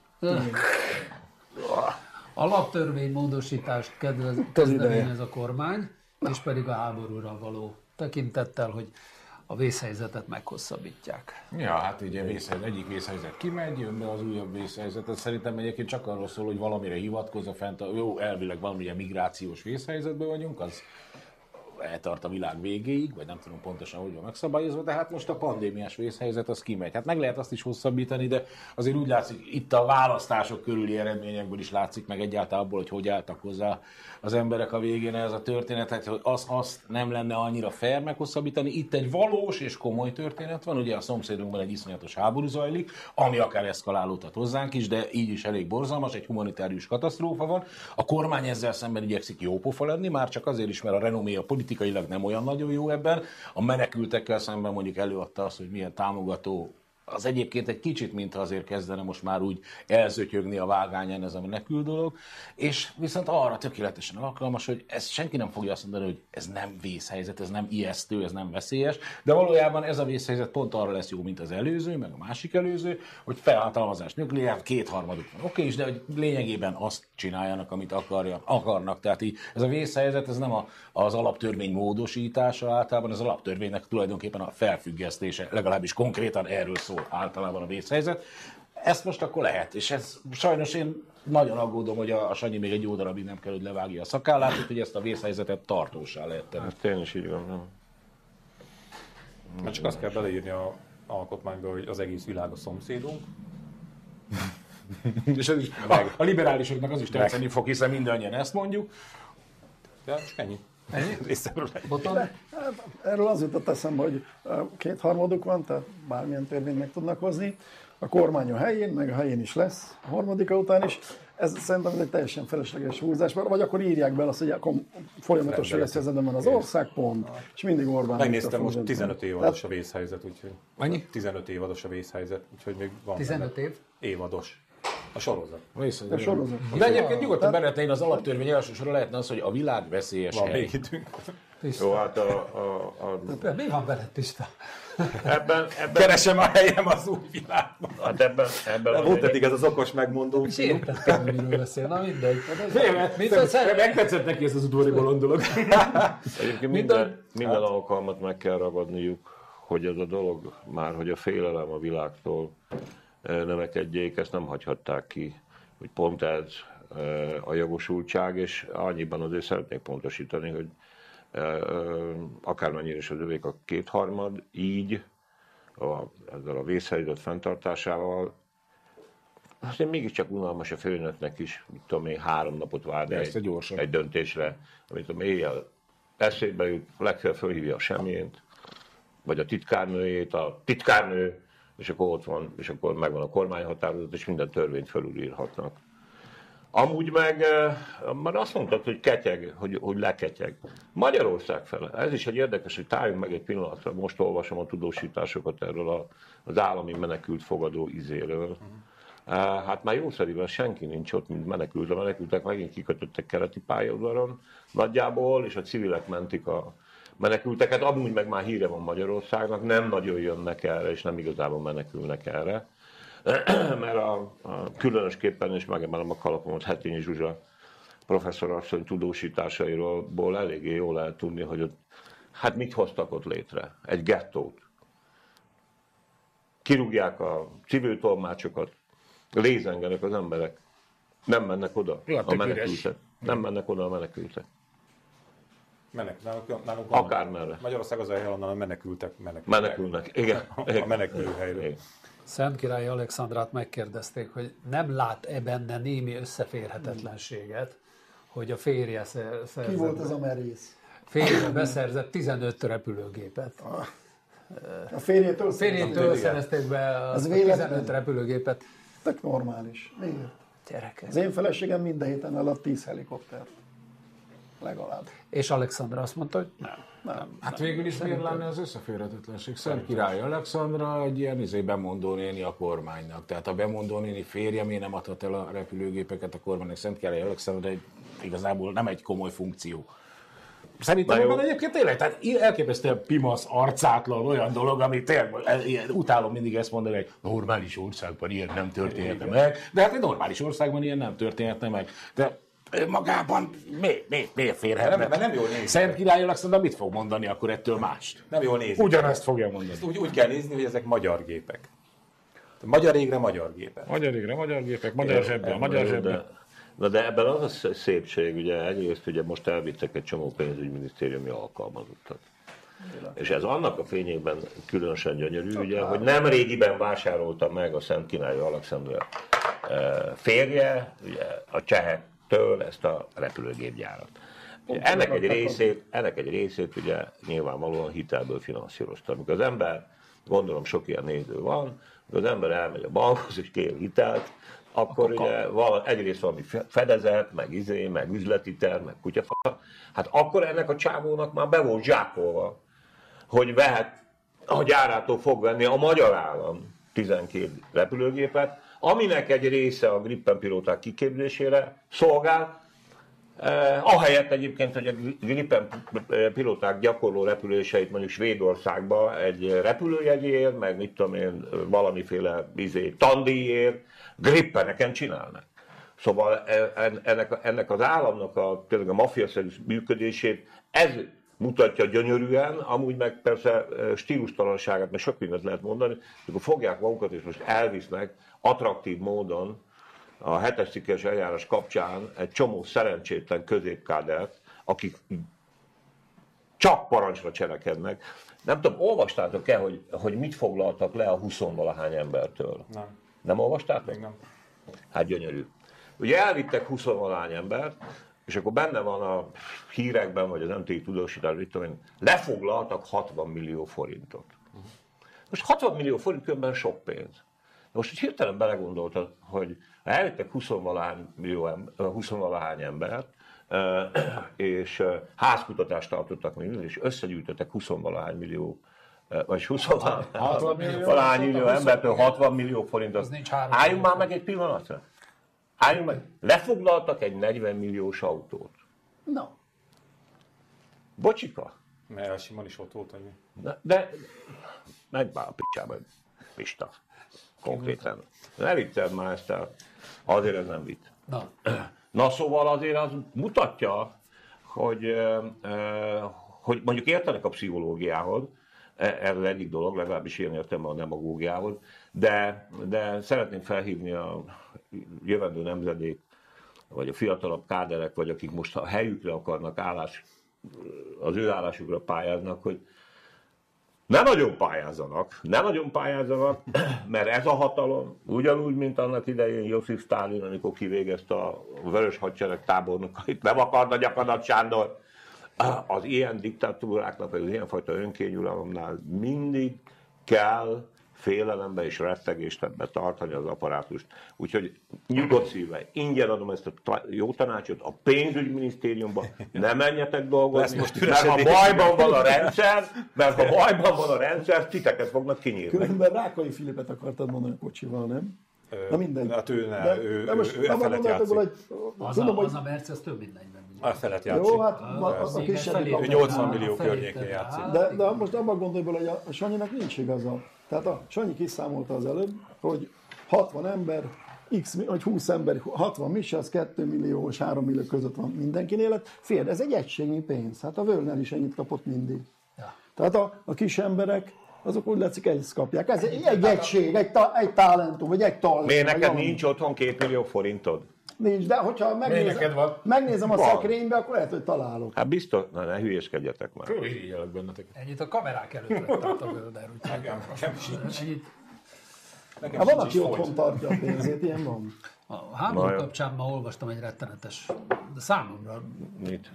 Alaptörvénymódosítást kedvez, kezdeményez a kormány, és pedig a háborúra való tekintettel, hogy a vészhelyzetet meghosszabbítják. Ja, hát ugye vészhelyzet, egyik vészhelyzet kimegy, jön be az újabb vészhelyzet. Ez szerintem egyébként csak arról szól, hogy valamire hivatkozza fent, a, jó, elvileg valamilyen migrációs vészhelyzetben vagyunk, az eltart a világ végéig, vagy nem tudom pontosan, hogy van megszabályozva, de hát most a pandémiás vészhelyzet az kimegy. Hát meg lehet azt is hosszabbítani, de azért úgy látszik, itt a választások körüli eredményekből is látszik meg egyáltalán abból, hogy hogy álltak hozzá az emberek a végén ez a történetet, hogy az azt nem lenne annyira fair meghosszabbítani. Itt egy valós és komoly történet van, ugye a szomszédunkban egy iszonyatos háború zajlik, ami akár eszkalálódhat hozzánk is, de így is elég borzalmas, egy humanitárius katasztrófa van. A kormány ezzel szemben igyekszik jópofa lenni, már csak azért is, mert a renoméja politikailag nem olyan nagyon jó ebben. A menekültekkel szemben mondjuk előadta azt, hogy milyen támogató az egyébként egy kicsit, mintha azért kezdene most már úgy elzötyögni a vágányán ez a menekül dolog, és viszont arra tökéletesen alkalmas, hogy ez senki nem fogja azt mondani, hogy ez nem vészhelyzet, ez nem ijesztő, ez nem veszélyes, de valójában ez a vészhelyzet pont arra lesz jó, mint az előző, meg a másik előző, hogy felhatalmazás nukleár, kétharmaduk van, oké is, de hogy lényegében azt csináljanak, amit akarja, akarnak. Tehát így ez a vészhelyzet, ez nem a, az alaptörvény módosítása általában, az alaptörvénynek tulajdonképpen a felfüggesztése, legalábbis konkrétan erről szól általában a vészhelyzet. Ezt most akkor lehet, és ez sajnos én nagyon aggódom, hogy a, a Sanyi még egy jó darabig nem kell, hogy levágja a szakállát, hogy ezt a vészhelyzetet tartósá lehet tenni. Ezt én is így gondolom. Mert csak azt kell beleírni a alkotmányba, hogy az egész világ a szomszédunk, És ez is, a, a liberálisoknak az is tetszeni fog, hiszen mindannyian ezt mondjuk. de csak ennyi. Részemről. Boton, erről az jutott eszembe, hogy kétharmaduk van, tehát bármilyen törvényt meg tudnak hozni. A kormány a helyén, meg a helyén is lesz, a harmadika után is. ez szerintem ez egy teljesen felesleges húzás, vagy akkor írják be azt, hogy akkor folyamatos vészhelyzetben van az ország, pont, és mindig Orbán Megnéztem most fog 15 dönteni. évados a vészhelyzet, úgyhogy... Annyi? 15 évados a vészhelyzet, úgyhogy még van 15 benne. év? Évados. A sorozat. Vissza, A sorozat. De egyébként nyugodtan benne én az alaptörvény elsősorra lehetne az, hogy a világ veszélyes Van hely. időnk. Jó, hát a, a, a, Mi van veled, Pista? ebben, ebben, Keresem a helyem az új világban. hát ebben, ebben az Volt egy- eddig ez az okos megmondó. És értettem, miről beszél. Na mindegy. Szer- Megtetszett neki ez az udvari bolond dolog. Egyébként Minden- minden, alkalmat meg kell ragadniuk, hogy ez a dolog, már hogy a félelem a világtól növekedjék, ezt nem hagyhatták ki, hogy pont ez a jogosultság, és annyiban azért szeretnék pontosítani, hogy akármennyire is az övék a kétharmad, így a, ezzel a vészhelyzet fenntartásával, azért mégiscsak unalmas a főnöknek is, mit tudom én, három napot várni egy, gyorsan. egy döntésre, amit a éjjel eszébe jut, legfeljebb fölhívja a semjént, vagy a titkárnőjét, a titkárnő, és akkor ott van, és akkor megvan a kormányhatározat, és minden törvényt felülírhatnak. Amúgy meg eh, már azt mondtad, hogy ketyeg, hogy, hogy leketyeg. Magyarország fele. Ez is egy érdekes, hogy tájunk meg egy pillanatra. Most olvasom a tudósításokat erről a, az állami menekült fogadó izéről. Eh, Hát már jószerivel senki nincs ott, mint menekült. A menekültek megint kikötöttek keleti pályaudvaron nagyjából, és a civilek mentik a menekülteket. Amúgy meg már híre van Magyarországnak, nem nagyon jönnek erre, és nem igazából menekülnek erre mert a, a különösképpen, és megemelem a kalapomat, Hetényi Zsuzsa professzor asszony tudósításairól eléggé jól lehet tudni, hogy ott, hát mit hoztak ott létre? Egy gettót. Kirúgják a civil tolmácsokat, lézengenek az emberek, nem mennek oda Ja, a tök menekültek. Nem mennek oda a menekültek. Menek, nálunk, nálunk Akármerre. Magyarország az a hely, onnan a menekültek menekültek. Menekülnek, igen. A. Igen. Szent Király Alexandrát megkérdezték, hogy nem lát-e benne némi összeférhetetlenséget, hogy a férje szer- Ki volt ez szerzett, a merész? férje beszerzett 15 repülőgépet. A férjétől Férjétől szerezték be a Ez 15 véletlen? repülőgépet. Tök normális. Miért? Gyerekek. Az én feleségem minden héten alatt 10 helikopter. Legalább. És Alexandra azt mondta, hogy nem. Nem. Hát végül is miért lenne az összeférhetetlenség? Szent Király Alexandra egy ilyen izé bemondó néni a kormánynak. Tehát a bemondó néni férje miért nem adhat el a repülőgépeket a kormánynak? Szent Király Alexandra egy, igazából nem egy komoly funkció. Szerintem ebben egyébként tényleg, tehát elképesztően pimasz, arcátlan olyan dolog, ami tényleg, ilyen, utálom mindig ezt mondani, hogy normális országban ilyen nem történhetne meg, de hát egy normális országban ilyen nem történhetne meg. De magában miért, miért, miért férhetne? Nem, mert nem jól néz. Szent Király Alexandra mit fog mondani akkor ettől mást? Nem jól nézik. Ugyanezt fogja mondani. Ezt úgy, úgy kell nézni, hogy ezek magyar gépek. Magyar égre magyar gépek. Magyar égre, magyar gépek, magyar zsebbe, magyar zsebbe. Na de ebben az a sz- szépség, ugye egyrészt ugye most elvittek egy csomó pénzügyminisztériumi alkalmazottat. És ez annak a fényében különösen gyönyörű, ugye, hogy nem régiben vásárolta meg a Szent Király Alexandra eh, férje, ugye, a csehektől ezt a repülőgépgyárat. Ennek egy részét, ennek egy részét ugye nyilvánvalóan hitelből finanszírozta. Amikor az ember, gondolom sok ilyen néző van, az ember elmegy a bankhoz és kér hitelt, akkor ugye vala, egyrészt valami fe- fedezet, meg izé, meg üzleti terv, meg kutyafa, hát akkor ennek a csávónak már be volt zsákolva, hogy vehet, a gyárától fog venni a magyar állam 12 repülőgépet, aminek egy része a Gripen pilóták kiképzésére szolgál, Eh, ahelyett egyébként, hogy a Gripen pilóták gyakorló repüléseit mondjuk Svédországba egy repülőjegyért, meg mit tudom én, valamiféle izé, tandíjért, Grippeneken csinálnak. Szóval e- en- ennek, ennek az államnak a, tényleg a mafiaszerű működését ez mutatja gyönyörűen, amúgy meg persze e, stílustalanságát, meg sok mindent lehet mondani, akkor fogják magukat és most elvisznek attraktív módon a hetes cikkes eljárás kapcsán egy csomó szerencsétlen középkádert, akik csak parancsra cselekednek. Nem tudom, olvastátok-e, hogy, hogy mit foglaltak le a 20 valahány embertől? Nem. Nem olvastátok? Még nem. Hát gyönyörű. Ugye elvittek 20 valahány embert, és akkor benne van a hírekben, vagy az MTI tudósítás, mit tudom én, lefoglaltak 60 millió forintot. Most 60 millió forint különben sok pénz. Most hogy hirtelen belegondoltad, hogy eljöttek 20 millió ember, 20 embert, és házkutatást tartottak még, és összegyűjtöttek 20 millió ö, vagy 20 60 millió? millió embertől 60 millió forintot. Az nincs három Álljunk millió már meg egy pillanatra. Álljunk meg. Lefoglaltak egy 40 milliós autót. Na, Bocsika. Mert a Simon is ott volt, hogy mi. De, de megbál a picsába, Pista. Konkrétan. Ne vicced már ezt el. Azért ez nem vicc. Na, Na szóval azért az mutatja, hogy, hogy mondjuk értenek a pszichológiához, E- az egyik dolog, legalábbis én értem a demagógiához, de, de szeretném felhívni a jövendő nemzedék, vagy a fiatalabb káderek, vagy akik most a helyükre akarnak állás, az ő állásukra pályáznak, hogy ne nagyon pályázzanak, ne nagyon pályázzanak, mert ez a hatalom, ugyanúgy, mint annak idején Josif Stalin, amikor kivégezte a vörös hadsereg tábornokait, nem akarna gyakadat Sándor, az ilyen diktatúráknak, vagy az ilyenfajta önkényuralomnál mindig kell félelembe és rettegéstetbe tartani az apparátust. Úgyhogy nyugodt szívvel, ingyen adom ezt a ta- jó tanácsot a pénzügyminisztériumba, ne menjetek dolgozni, most mert ha bajban van a rendszer, mert ha bajban van a rendszer, titeket fognak kinyírni. különben Rákai Filipet akartad mondani a kocsival, nem? Na mindegy. Hát ő ne, De, ő, de most ő, ő e abban felett gondolatokból, játszik. hogy az, tudom, a, hogy az a Mercedes több mint 40 millió. A felett játszik. jó, hát a, a, a kisebbik Ő 80 Á, millió környékén játszik. Hát, De, de most abban gondolj bele, hogy a, a Sanyinak nincs igaza. Tehát a Sanyi kiszámolta az előbb, hogy 60 ember, X, vagy 20 ember, 60 mise, az 2 millió és 3 millió között van mindenkinél. élet. Fél, ez egy egységnyi pénz. Hát a Völner is ennyit kapott mindig. Ja. Tehát a, a kis emberek, azok úgy látszik, ezt kapják. Ez egy, egy egység, egy, ta, egy talentum, vagy egy talent. Miért neked nincs otthon két millió forintod? Nincs, de hogyha megnézem, van? megnézem a Van. szekrénybe, akkor lehet, hogy találok. Hát biztos, na ne hülyéskedjetek már. Fölirigyelek benneteket. Ennyit a kamerák előtt vett át a Völder, úgyhogy Nekem sincs. ennyit. Nekem van, sincs aki is otthon tartja a pénzét, ilyen van. A háború jó. kapcsán ma olvastam egy rettenetes, de számomra Mit?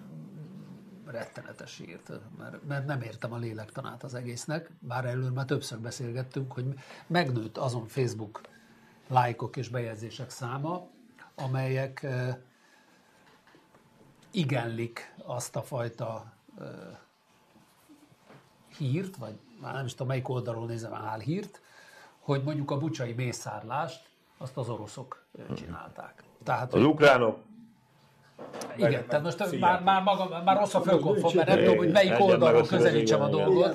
rettenetes írt, mert, mert nem értem a lélektanát az egésznek, bár előbb már többször beszélgettünk, hogy megnőtt azon Facebook lájkok és bejegyzések száma, amelyek igenlik azt a fajta hírt, vagy már nem is tudom melyik oldalról nézem álhírt, hogy mondjuk a bucsai mészárlást azt az oroszok csinálták. Tehát, Az ukránok igen, meg- tehát most figyelj. már, már, maga, már rossz a fölkonfon, mert nem tudom, hogy melyik oldalról közelítsem a igen, igen. dolgot.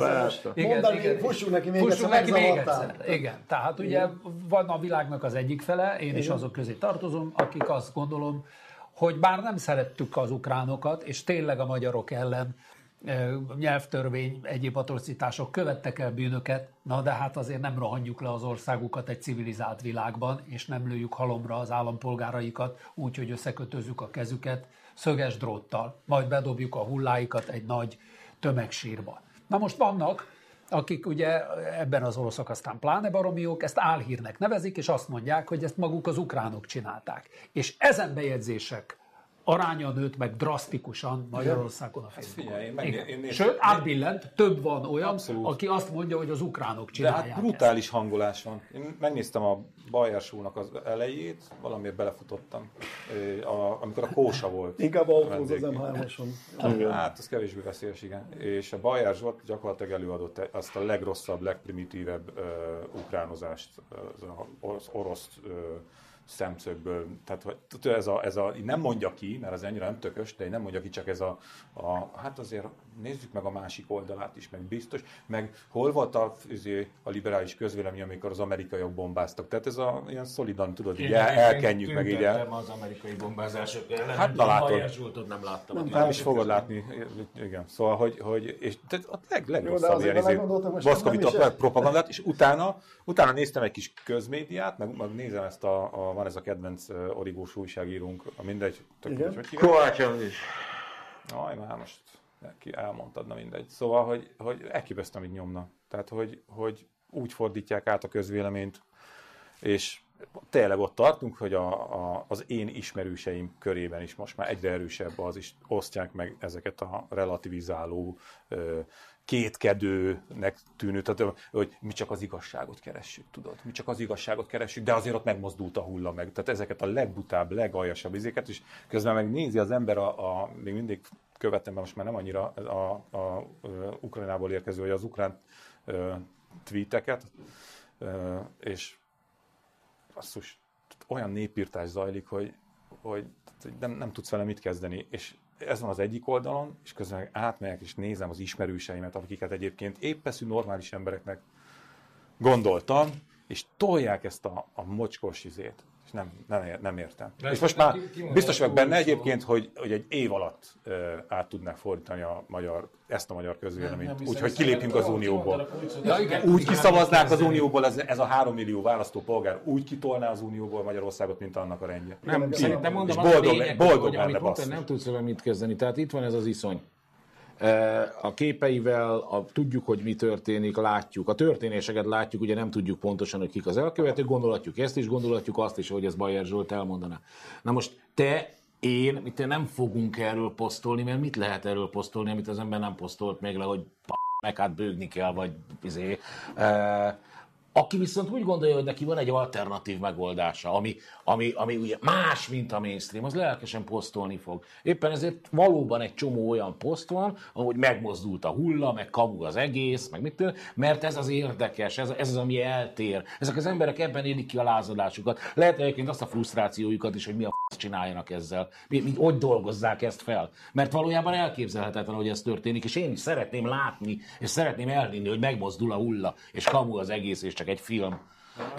Mondd el, még, fussunk neki még Fussunk egyszer, neki még egyszer. Igen, tehát ugye van a világnak az egyik fele, én is azok közé tartozom, akik azt gondolom, hogy bár nem szerettük az ukránokat, és tényleg a magyarok ellen nyelvtörvény, egyéb atrocitások követtek el bűnöket, na de hát azért nem rohanjuk le az országukat egy civilizált világban, és nem lőjük halomra az állampolgáraikat úgy, hogy összekötözzük a kezüket szöges dróttal, majd bedobjuk a hulláikat egy nagy tömegsírba. Na most vannak, akik ugye ebben az oroszok aztán pláne baromiók, ezt álhírnek nevezik, és azt mondják, hogy ezt maguk az ukránok csinálták. És ezen bejegyzések aránya nőtt meg drasztikusan Magyarországon a Facebookon. figyelj, én én néztem- Sőt, átbillent, több van olyan, Abszolút. aki azt mondja, hogy az ukránok De csinálják hát brutális hangolás van. Én megnéztem a Bajer Show-nak az elejét, valamiért belefutottam, a, amikor a Kósa volt. Inkább autóz az vendég. M3-oson. Hát, az kevésbé veszélyes, igen. És a Bajer Zsolt gyakorlatilag előadott azt a legrosszabb, legprimitívebb uh, ukránozást az orosz, orosz uh, szemszögből. Tehát tudod, ez a, ez a, nem mondja ki, mert az ennyire nem tökös, de nem mondja ki, csak ez a, a, hát azért nézzük meg a másik oldalát is, meg biztos, meg hol volt a, izé, a liberális közvélemény, amikor az amerikaiak bombáztak. Tehát ez a ilyen szolidan, tudod, így el, elkenjük meg így el. Az amerikai bombázások ellen. Hát, na látod. Zsoltot nem láttam. Nem, Nem is fogod látni, igen. Szóval, hogy, hogy és tehát a leg, legrosszabb ilyen izé, is- propagandát, és utána, utána néztem egy kis közmédiát, meg, meg nézem ezt a, a, van ez a kedvenc origós újságírónk, a mindegy, tök mindegy, hogy. Kovács is. Aj, már most ki elmondtad, na mindegy. Szóval, hogy, hogy elképesztő, amit nyomna. Tehát, hogy, hogy úgy fordítják át a közvéleményt, és tényleg ott tartunk, hogy a, a, az én ismerőseim körében is most már egyre erősebb az is osztják meg ezeket a relativizáló, kétkedőnek tűnő, tehát, hogy mi csak az igazságot keressük, tudod? Mi csak az igazságot keressük, de azért ott megmozdult a hulla meg. Tehát ezeket a legbutább, legaljasabb izéket, és közben meg nézi az ember a, a még mindig követem, most már nem annyira a, a, a, Ukrajnából érkező, vagy az ukrán ö, tweeteket, ö, és basszus, olyan népírtás zajlik, hogy, hogy nem, nem tudsz vele mit kezdeni, és ez van az egyik oldalon, és közben átmegyek és nézem az ismerőseimet, akiket egyébként éppeszű normális embereknek gondoltam, és tolják ezt a, a mocskos izét nem, nem, nem értem. De és most már biztos vagyok benne egyébként, hogy, hogy egy év alatt uh, át tudnák fordítani a magyar, ezt a magyar közvéleményt, úgyhogy kilépünk az Unióból. Ja, igen, úgy kiszavaznák az Unióból, ez, ez a három millió választópolgár úgy kitolná az Unióból Magyarországot, mint annak a rendje. Nem, szerintem mondom, és boldog, lényeg, boldog hogy, amit nem tudsz vele mit kezdeni. Tehát itt van ez az iszony a képeivel, a, tudjuk, hogy mi történik, látjuk. A történéseket látjuk, ugye nem tudjuk pontosan, hogy kik az elkövetők, gondolhatjuk ezt is, gondolhatjuk azt is, hogy ez Bajer Zsolt elmondaná. Na most te én, mi te nem fogunk erről posztolni, mert mit lehet erről posztolni, amit az ember nem posztolt még le, hogy meg hát bőgni kell, vagy izé. Aki viszont úgy gondolja, hogy neki van egy alternatív megoldása, ami, ami, ami ugye más, mint a mainstream, az lelkesen posztolni fog. Éppen ezért valóban egy csomó olyan poszt van, ahogy megmozdult a hulla, meg kamu az egész, meg mit mert ez az érdekes, ez, ez az, ami eltér. Ezek az emberek ebben élik ki a lázadásukat. Lehet egyébként azt a frusztrációjukat is, hogy mi a f*** csináljanak ezzel. Mi, mi, hogy dolgozzák ezt fel. Mert valójában elképzelhetetlen, hogy ez történik, és én is szeretném látni, és szeretném elvinni, hogy megmozdul a hulla, és kamu az egész, és csak egy film.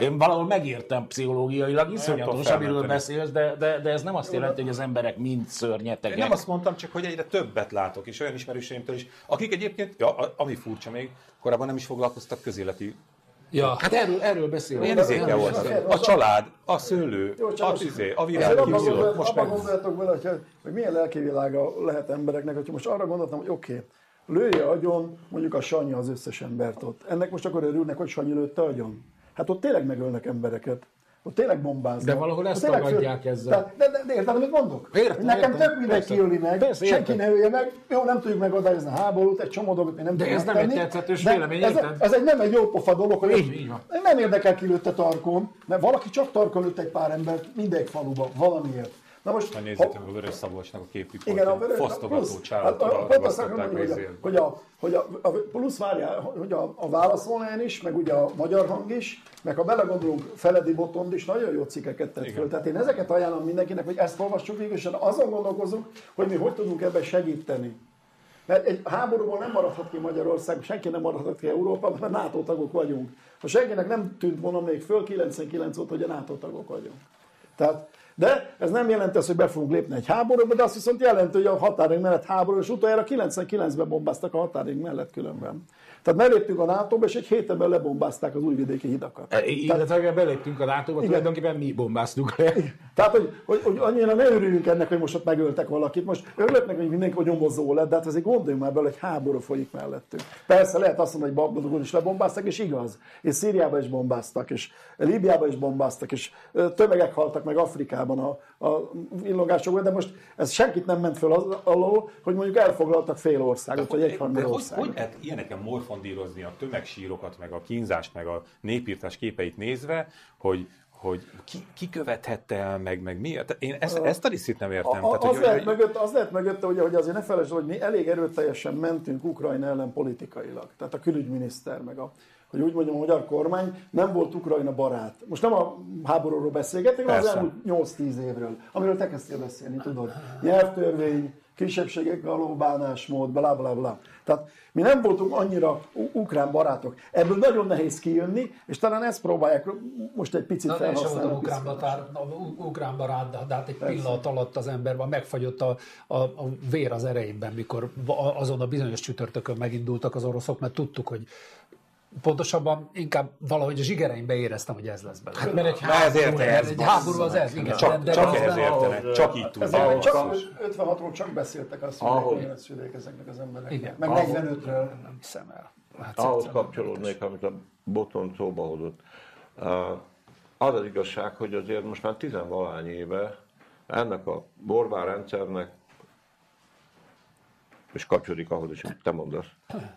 Én valahol megértem pszichológiailag, iszonyatos, amiről beszélsz, de, de, de ez nem azt jelenti, hogy az emberek mind szörnyetegek. Én nem azt mondtam, csak hogy egyre többet látok, és olyan ismerőseimtől is, akik egyébként, ja, ami furcsa még, korábban nem is foglalkoztak közéleti Ja. Hát erről, erről beszélünk. Milyen izékkel volt? A család, a szőlő, Jó, a, izé, a Azért virág, gondolt- most abban meg... gondoljatok bele, hogy, hogy milyen lelkivilága lehet embereknek, hogyha most arra gondoltam, hogy oké, okay, lője agyon mondjuk a Sanyi az összes embert ott. Ennek most akkor örülnek, hogy Sanyi lőtte agyon? Hát ott tényleg megölnek embereket. Ott tényleg bombáznak. De valahol ezt tagadják ezzel. Tehát, de, de, de, érted, amit mondok? Értem, Nekem értem. tök mindegy kiöli meg, Persze, senki értem. ne ölje meg, jó, nem tudjuk megadályozni a háborút, egy csomó dolgot mi nem De ez nem egy megtenni, tetszetős vélemény, ez, ez, egy nem egy jó pofa dolog, hogy Így, így van. nem érdekel ki lőtte tarkon, mert valaki csak tarkon lőtt egy pár embert mindegy faluba, valamiért. Na most, Ha ha- nézzétek a Vörös Szabolcsnak a képük igen, a vörös, fosztogató plusz, csálat, hát, a- pont azt akarom ragasztották a mondani, hogy, a, hogy, a, hogy a, a, plusz várjál, hogy a, a válasz online is, meg ugye a magyar hang is, meg ha belegondolunk, Feledi Botond is nagyon jó cikkeket tett föl. Tehát én ezeket ajánlom mindenkinek, hogy ezt olvassuk végül, és azon gondolkozunk, hogy mi hogy tudunk ebben segíteni. Mert egy háborúból nem maradhat ki Magyarország, senki nem maradhat ki Európa, mert NATO tagok vagyunk. Ha senkinek nem tűnt volna még föl 99 óta, hogy a NATO tagok vagyunk. Tehát, de ez nem jelenti azt, hogy be fogunk lépni egy háborúba, de azt viszont jelenti, hogy a határaink mellett háború, és utoljára 99-ben bombáztak a határaink mellett különben. Tehát beléptünk a NATO-ba, és egy héten belül lebombázták az újvidéki hidakat. E, Illetve beléptünk a NATO-ba, tulajdonképpen mi bombáztuk le. Tehát, hogy, hogy, hogy annyira ne örüljünk ennek, hogy most ott megöltek valakit. Most örülök hogy mindenki hogy nyomozó lett, de hát azért gondoljunk már bele, hogy háború folyik mellettünk. Persze lehet azt mondani, hogy Bagdadon is lebombáztak, és igaz. És Szíriában is bombáztak, és Líbiában is bombáztak, és tömegek haltak meg Afrikában a, a villogásokban, de most ez senkit nem ment föl az alól, hogy mondjuk elfoglaltak fél országot, vagy egy de harmad hogy, országot. hogy lehet ilyeneken morfondírozni a tömegsírokat, meg a kínzást, meg a népírtás képeit nézve, hogy, hogy ki, ki követhette el, meg, meg mi? Tehát én ezt, ezt a részét nem értem. A, Tehát, az, hogy, lehet hogy, mögött, az lehet mögötte, ugye, hogy azért ne felejtsd, hogy mi elég erőteljesen mentünk Ukrajna ellen politikailag. Tehát a külügyminiszter, meg a, hogy úgy mondjam, a magyar kormány nem volt Ukrajna barát. Most nem a háborúról beszélgetünk, hanem az Persze. elmúlt 8-10 évről, amiről te kezdtél beszélni, tudod. Nyelvtörvény, kisebbségek való bánásmód, bla bla bla. Tehát mi nem voltunk annyira ukrán barátok. Ebből nagyon nehéz kijönni, és talán ezt próbálják most egy picit Na, sem felhasználni. voltam ukrán, batár, ukrán barát, de- de hát egy pillanat alatt az ember van, megfagyott a, a, a vér az erejében, mikor azon a bizonyos csütörtökön megindultak az oroszok, mert tudtuk, hogy pontosabban inkább valahogy a zsigereimbe éreztem, hogy ez lesz belőle. Hát mert egy háború, érte, Ez egy háború az ez, igen. csak, de- csak ehhez értenek, csak így tudnak. Csak Ahhoz- 56-ról csak beszéltek azt, hogy Ahhoz- milyen szülék ezeknek az embereknek. Igen. Meg Ahhoz- 45-ről. Nem hiszem el. Hát Ahhoz kapcsolódnék, amit a Boton szóba hozott. Az az igazság, hogy azért most már tizenvalány éve ennek a Orbán rendszernek, és kapcsolódik ahhoz is, amit te mondasz,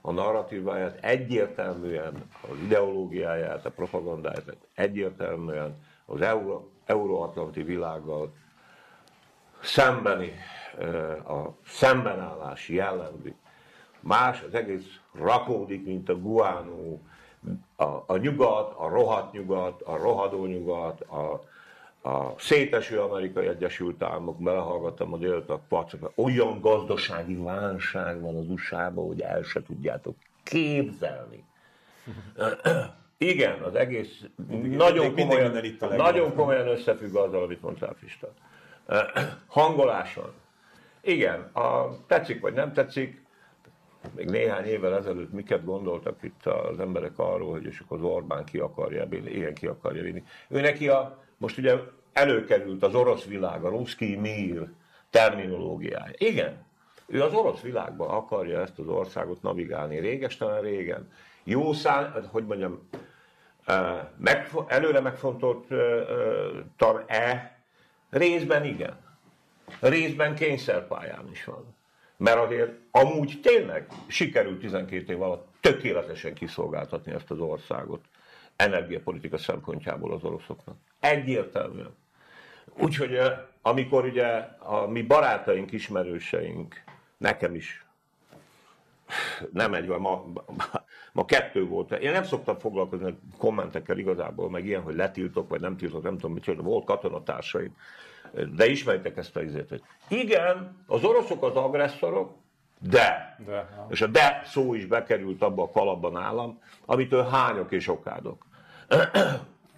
a narratíváját egyértelműen, az ideológiáját, a propagandáját egyértelműen az euró, euróatlanti világgal szembeni, eh, a szembenállás jellemzi. Más, az egész rakódik, mint a guánó, a, a nyugat, a rohadt nyugat, a rohadó nyugat, a, a széteső amerikai Egyesült Államok, belehallgattam a délután pacakra, olyan gazdasági válság van az USA-ban, hogy el se tudjátok képzelni. Igen, az egész nagyon, mindig komolyan, minden itt a nagyon komolyan összefügg azzal, amit mondtál, Fista. Hangoláson. Igen, a, tetszik vagy nem tetszik, még néhány évvel ezelőtt miket gondoltak itt az emberek arról, hogy és akkor az Orbán ki akarja vinni, igen, ki akarja vinni. Ő neki a, most ugye előkerült az orosz világ, a ruszki mír terminológiája. Igen, ő az orosz világban akarja ezt az országot navigálni, régestelen régen. Jó szán, hogy mondjam, eh, megfo- előre megfontoltan-e? Részben igen. Részben kényszerpályán is van. Mert azért amúgy tényleg sikerült 12 év alatt tökéletesen kiszolgáltatni ezt az országot energiapolitika szempontjából az oroszoknak. Egyértelműen. Úgyhogy amikor ugye a mi barátaink, ismerőseink, nekem is nem egy, vagy ma, ma kettő volt. Én nem szoktam foglalkozni a kommentekkel igazából, meg ilyen, hogy letiltok, vagy nem tiltok, nem tudom mit. Volt katonatársaim, de ismeritek ezt a izét, hogy igen, az oroszok az agresszorok, de, De, és a de szó is bekerült abba a kalapban állam, amitől hányok és okádok.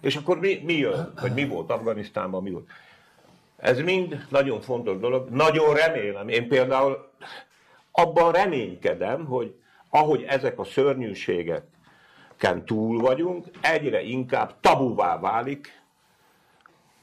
és akkor mi, mi jön? Vagy mi volt Afganisztánban, mi volt? Ez mind nagyon fontos dolog. Nagyon remélem, én például abban reménykedem, hogy ahogy ezek a szörnyűségeken túl vagyunk, egyre inkább tabuvá válik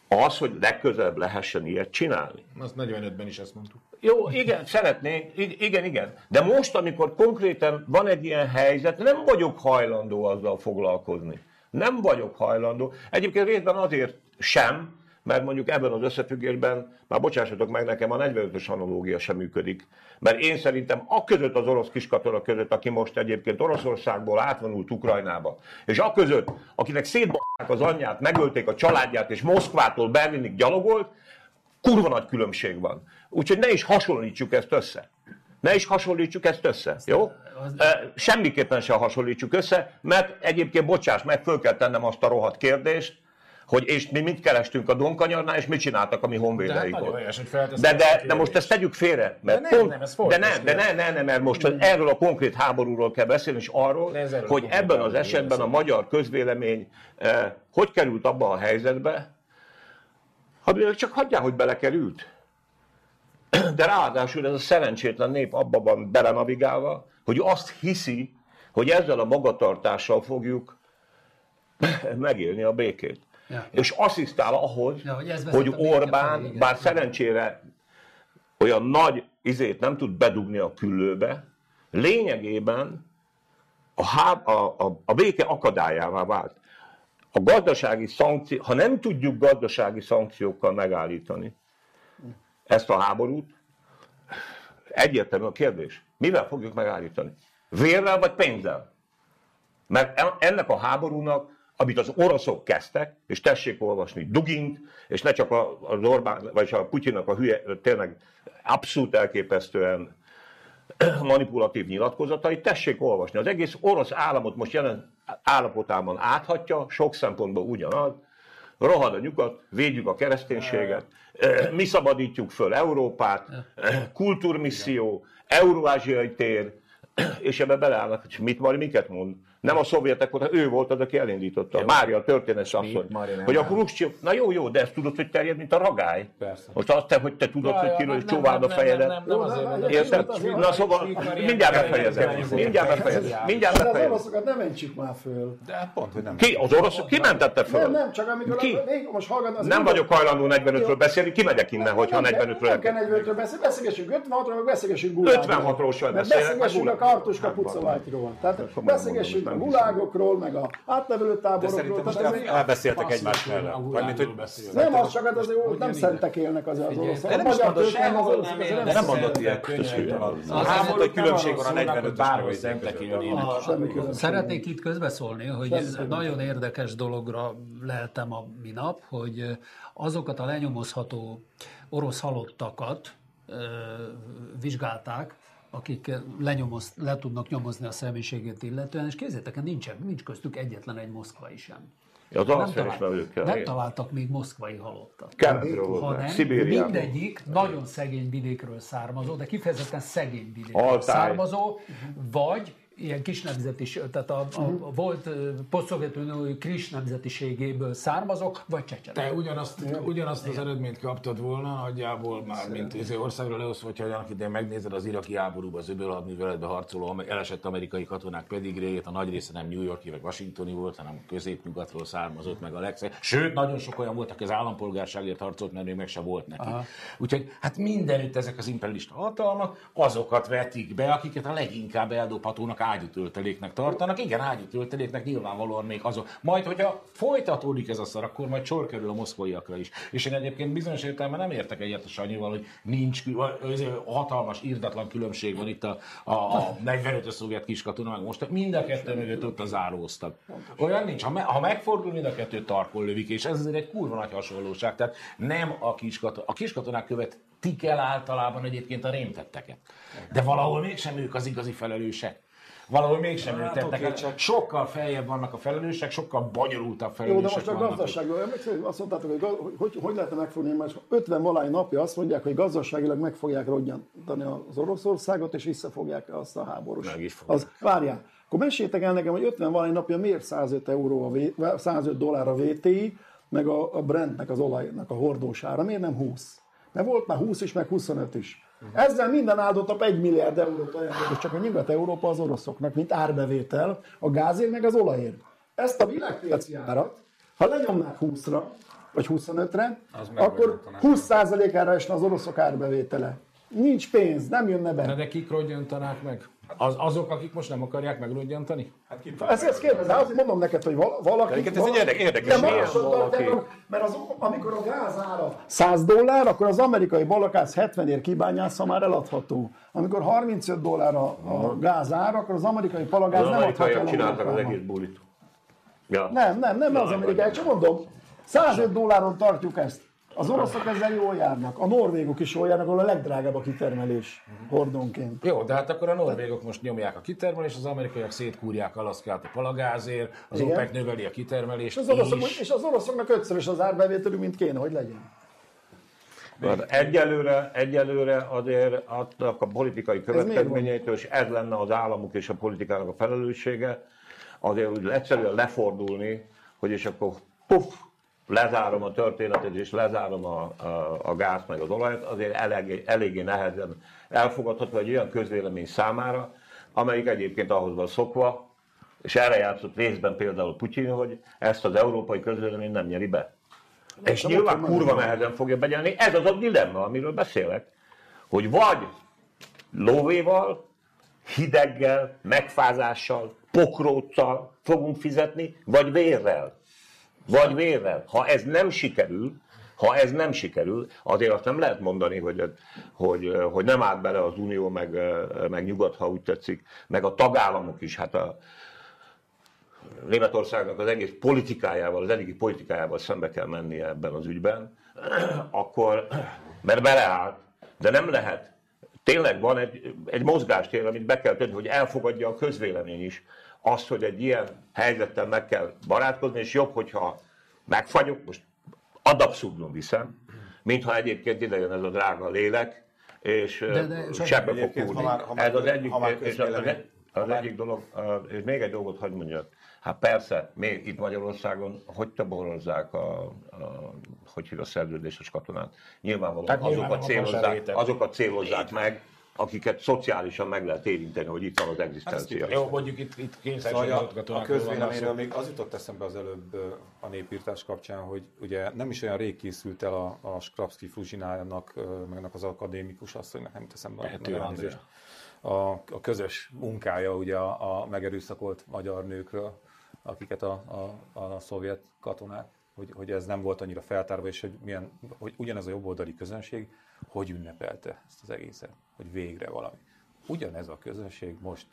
az, hogy legközelebb lehessen ilyet csinálni. Azt 45-ben is ezt mondtuk. Jó, igen, szeretnénk, I- igen, igen. De most, amikor konkrétan van egy ilyen helyzet, nem vagyok hajlandó azzal foglalkozni. Nem vagyok hajlandó. Egyébként részben azért sem, mert mondjuk ebben az összefüggésben, már bocsássatok meg, nekem a 45-ös analógia sem működik. Mert én szerintem a között az orosz kiskatona között, aki most egyébként Oroszországból átvonult Ukrajnába, és a között, akinek szétbaszták az anyját, megölték a családját, és Moszkvától Berlinig gyalogolt, kurva nagy különbség van. Úgyhogy ne is hasonlítsuk ezt össze. Ne is hasonlítsuk ezt össze, jó? Semmiképpen se hasonlítsuk össze, mert egyébként, bocsáss meg, föl kell tennem azt a rohadt kérdést, hogy és mi mit kerestünk a Donkanyarnál, és mit csináltak a mi De hát hogy De, de, de most ezt tegyük félre. Mert De nem, pont, nem, ez de nem, de ne, ne, ne, mert most erről a konkrét háborúról kell beszélni, és arról, hogy ebben az esetben a magyar közvélemény eh, hogy került abba a helyzetbe, ha csak hagyjál, hogy belekerült. De ráadásul ez a szerencsétlen nép abban van belenavigálva, hogy azt hiszi, hogy ezzel a magatartással fogjuk megélni a békét. Ja. És asszisztál ahhoz, Ja, hogy hogy Orbán, igen. bár szerencsére olyan nagy izét nem tud bedugni a küllőbe, lényegében a, háb, a, a, a béke akadályává vált. A gazdasági szankció, ha nem tudjuk gazdasági szankciókkal megállítani ezt a háborút, egyértelmű a kérdés. Mivel fogjuk megállítani? Vérrel vagy pénzzel? Mert ennek a háborúnak, amit az oroszok kezdtek, és tessék olvasni Dugint, és ne csak a- az Orbán, vagy a Putyinak a hülye, tényleg abszolút elképesztően manipulatív nyilatkozatai, tessék olvasni. Az egész orosz államot most jelen állapotában áthatja, sok szempontból ugyanaz, rohad a nyugat, védjük a kereszténységet, mi szabadítjuk föl Európát, kultúrmisszió, euróázsiai tér, és ebbe beleállnak, hogy mit majd miket mond. Nem a szovjetek volt, ő volt az, aki elindította. Mária, a történetes asszony. Nem Hogy a. Khrushchev, na jó, jó, de ezt tudod, hogy terjed, mint a ragály. Persze. Most azt te, hogy te tudod, Ja, hogy ja, kiről is nem, nem, csóváld a nem, nem, fejedet. nem, nem. Érted? Azért- Na szóval, mindjárt befejezem. Mindjárt befejezem. Mindjárt De az befejezem. oroszokat nem mentsük már föl. De hát pont, hogy nem. Ki? Az oroszok? Ki mentette Nem, föl? nem, csak amikor Ki? Most hallgatni, az Nem vagyok hajlandó 45-ről beszélni, kimegyek innen, hogyha nem, 45-ről Nem kell el 45-ről beszélni, beszélgessünk 56-ról, meg beszélgessünk Guládról. 56-ról sem beszélek, beszélgessünk meg a kartuska pucavátról. Tehát beszélgessünk a gulágokról, meg a átnevelő De táborokról. szerintem most elbeszéltek egymás mellett. Vagy mint, hogy nem az csak, hát azért ott nem szentek élnek azért az Figyelj, oroszok. de nem is az sehol oroszok nem de mondott ilyet. Köszönjük. A háború egy különbség van a 45 és bárhol 45 szentek különbség. Szeretnék itt közbeszólni, hogy nagyon érdekes dologra leltem a minap, hogy azokat a lenyomozható orosz halottakat vizsgálták, akik lenyomoz, le tudnak nyomozni a személyiségét illetően, és képzeljétek, el, nincsen, nincs köztük egyetlen egy moszkvai sem. Az Nem, alapfelismerőkkel. nem találtak még moszkvai halottat. Keletről hanem Szibériában. mindegyik nagyon szegény vidékről származó, de kifejezetten szegény vidékről Altáj. származó, vagy ilyen kis nemzetis, tehát a, a, a volt ö, posztszovjetunió kis nemzetiségéből származók, vagy csecsenek. Te ugyanazt, ugyanazt az eredményt kaptad volna, nagyjából már, mint ez országra leosztva, hogyha annak idején megnézed az iraki háborúban, az öböl hadműveletbe harcoló elesett amerikai katonák pedigréjét, a nagy része nem New Yorki vagy Washingtoni volt, hanem középnyugatról származott meg a legszeg. Sőt, nagyon sok olyan volt, aki az állampolgárságért harcolt, mert még meg se volt neki. Aha. Úgyhogy hát mindenütt ezek az imperialista hatalmak azokat vetik be, akiket a leginkább eldobhatónak ágyútölteléknek tartanak. Igen, ágyútölteléknek nyilvánvalóan még azok. Majd, hogyha folytatódik ez a szar, akkor majd sor kerül a moszkvaiakra is. És én egyébként bizonyos értelemben nem értek egyet a Sanyival, hogy nincs hatalmas, írdatlan különbség van itt a, a, a 45-ös szovjet kiskatona, meg most mind a kettő mögött ott az áróztak. Olyan nincs. Ha, me, ha megfordul, mind a kettő tarkon lövik, és ez azért egy kurva nagy hasonlóság. Tehát nem a kiskatonák. A kiskatonák követik el általában egyébként a rémtetteket. De valahol mégsem ők az igazi felelősek. Valahol mégsem ők tettek el. Sokkal feljebb vannak a felelősek, sokkal bonyolultabb Jó, felelősek de most a gazdaságról, emlékszel, hogy azt mondtátok, hogy, hogy hogy lehetne megfogni, mert 50 valány napja azt mondják, hogy gazdaságilag meg fogják rodjantani az Oroszországot, és visszafogják azt a háborús. Meg is fogják. Az, várjál, akkor meséljétek el nekem, hogy 50 valány napja miért 105, euró a V- 105 dollár a VTI, meg a, a Brentnek az olajnak a hordósára, miért nem 20? Mert volt már 20 is, meg 25 is. Ezzel minden áldott nap 1 milliárd eurót ajándékos csak a Nyugat-Európa az oroszoknak, mint árbevétel, a gázért meg az olajért. Ezt a világpiaci árat, ha lenyomnák 20-ra, vagy 25-re, Az akkor megváltoztatná. 20%-ára esne az oroszok árbevétele. Nincs pénz, nem jönne Na be. de kik rodjantanák meg? Az, azok, akik most nem akarják megrodjantani? Hát ki Ezt, ezt kérdezem, azért mondom neked, hogy val- valaki... Egyébként ez egy érdek- érdekes De másodban, valaki. mert az, amikor a gáz ára 100 dollár, akkor az amerikai balagáz 70 ér kibányásza már eladható. Amikor 35 dollár a, a gáz ára, akkor az amerikai palagáz Az nem adhatja el csináltak az egész bulit. Ja. Nem, nem, nem az amerikai, csak mondom, 105 dolláron tartjuk ezt. Az oroszok ezzel jól járnak, a norvégok is jól járnak, ahol a legdrágább a kitermelés hordónként. Jó, de hát akkor a norvégok most nyomják a kitermelést, az amerikaiak szétkúrják Alaszkát a palagázért, az Igen. OPEC növeli a kitermelést És az, oroszok, is. és az oroszoknak ötszörös az árbevételük, mint kéne, hogy legyen. Hát egyelőre, egyelőre azért adnak a politikai következményeitől, és ez lenne az államok és a politikának a felelőssége, azért úgy egyszerűen lefordulni, hogy és akkor puff, lezárom a történetet, és lezárom a, a, a gáz meg az olajat, azért eléggé, eléggé nehezen elfogadható egy olyan közvélemény számára, amelyik egyébként ahhoz van szokva, és erre játszott részben például Putyin, hogy ezt az európai közvélemény nem nyeri be. És de nyilván ott van kurva nehezen fogja begyelni. Ez az a dilemma, amiről beszélek. Hogy vagy lóvéval, hideggel, megfázással, pokróccal fogunk fizetni, vagy vérrel. Vagy vérrel. Ha ez nem sikerül, ha ez nem sikerül, azért azt nem lehet mondani, hogy, hogy, hogy nem állt bele az Unió, meg, meg Nyugat, ha úgy tetszik, meg a tagállamok is. Hát a, Németországnak az egész politikájával, az eddigi politikájával szembe kell mennie ebben az ügyben, akkor, mert beleállt, de nem lehet. Tényleg van egy, egy mozgástér, amit be kell tenni, hogy elfogadja a közvélemény is azt, hogy egy ilyen helyzettel meg kell barátkozni, és jobb, hogyha megfagyok, most ad abszurdum viszem, mintha egyébként ide jön ez a drága lélek, és sebbe fog már- Ez az egyik, ha már és az, az, az egyik dolog, és még egy dolgot hagyd mondjak. Hát persze, még itt Magyarországon hogy toborozzák a, a hogy hív a szerződéses katonát. Nyilvánvalóan Hát azokat, nyilván célozzák, azokat célozzák meg, akiket szociálisan meg lehet érinteni, hogy itt van az egzisztencia. Jó, mondjuk itt, itt Szóval a, a közvéleményről még az jutott eszembe az előbb a népírtás kapcsán, hogy ugye nem is olyan rég készült el a, a Skrapski Fruzsinának, megnek az akadémikus asszonynak, nem teszem be a, a közös munkája ugye a, a megerőszakolt magyar nőkről, akiket a, a, a szovjet katonák, hogy, hogy ez nem volt annyira feltárva, és hogy, milyen, hogy ugyanez a jobboldali közönség hogy ünnepelte ezt az egészet, hogy végre valami. Ugyanez a közönség most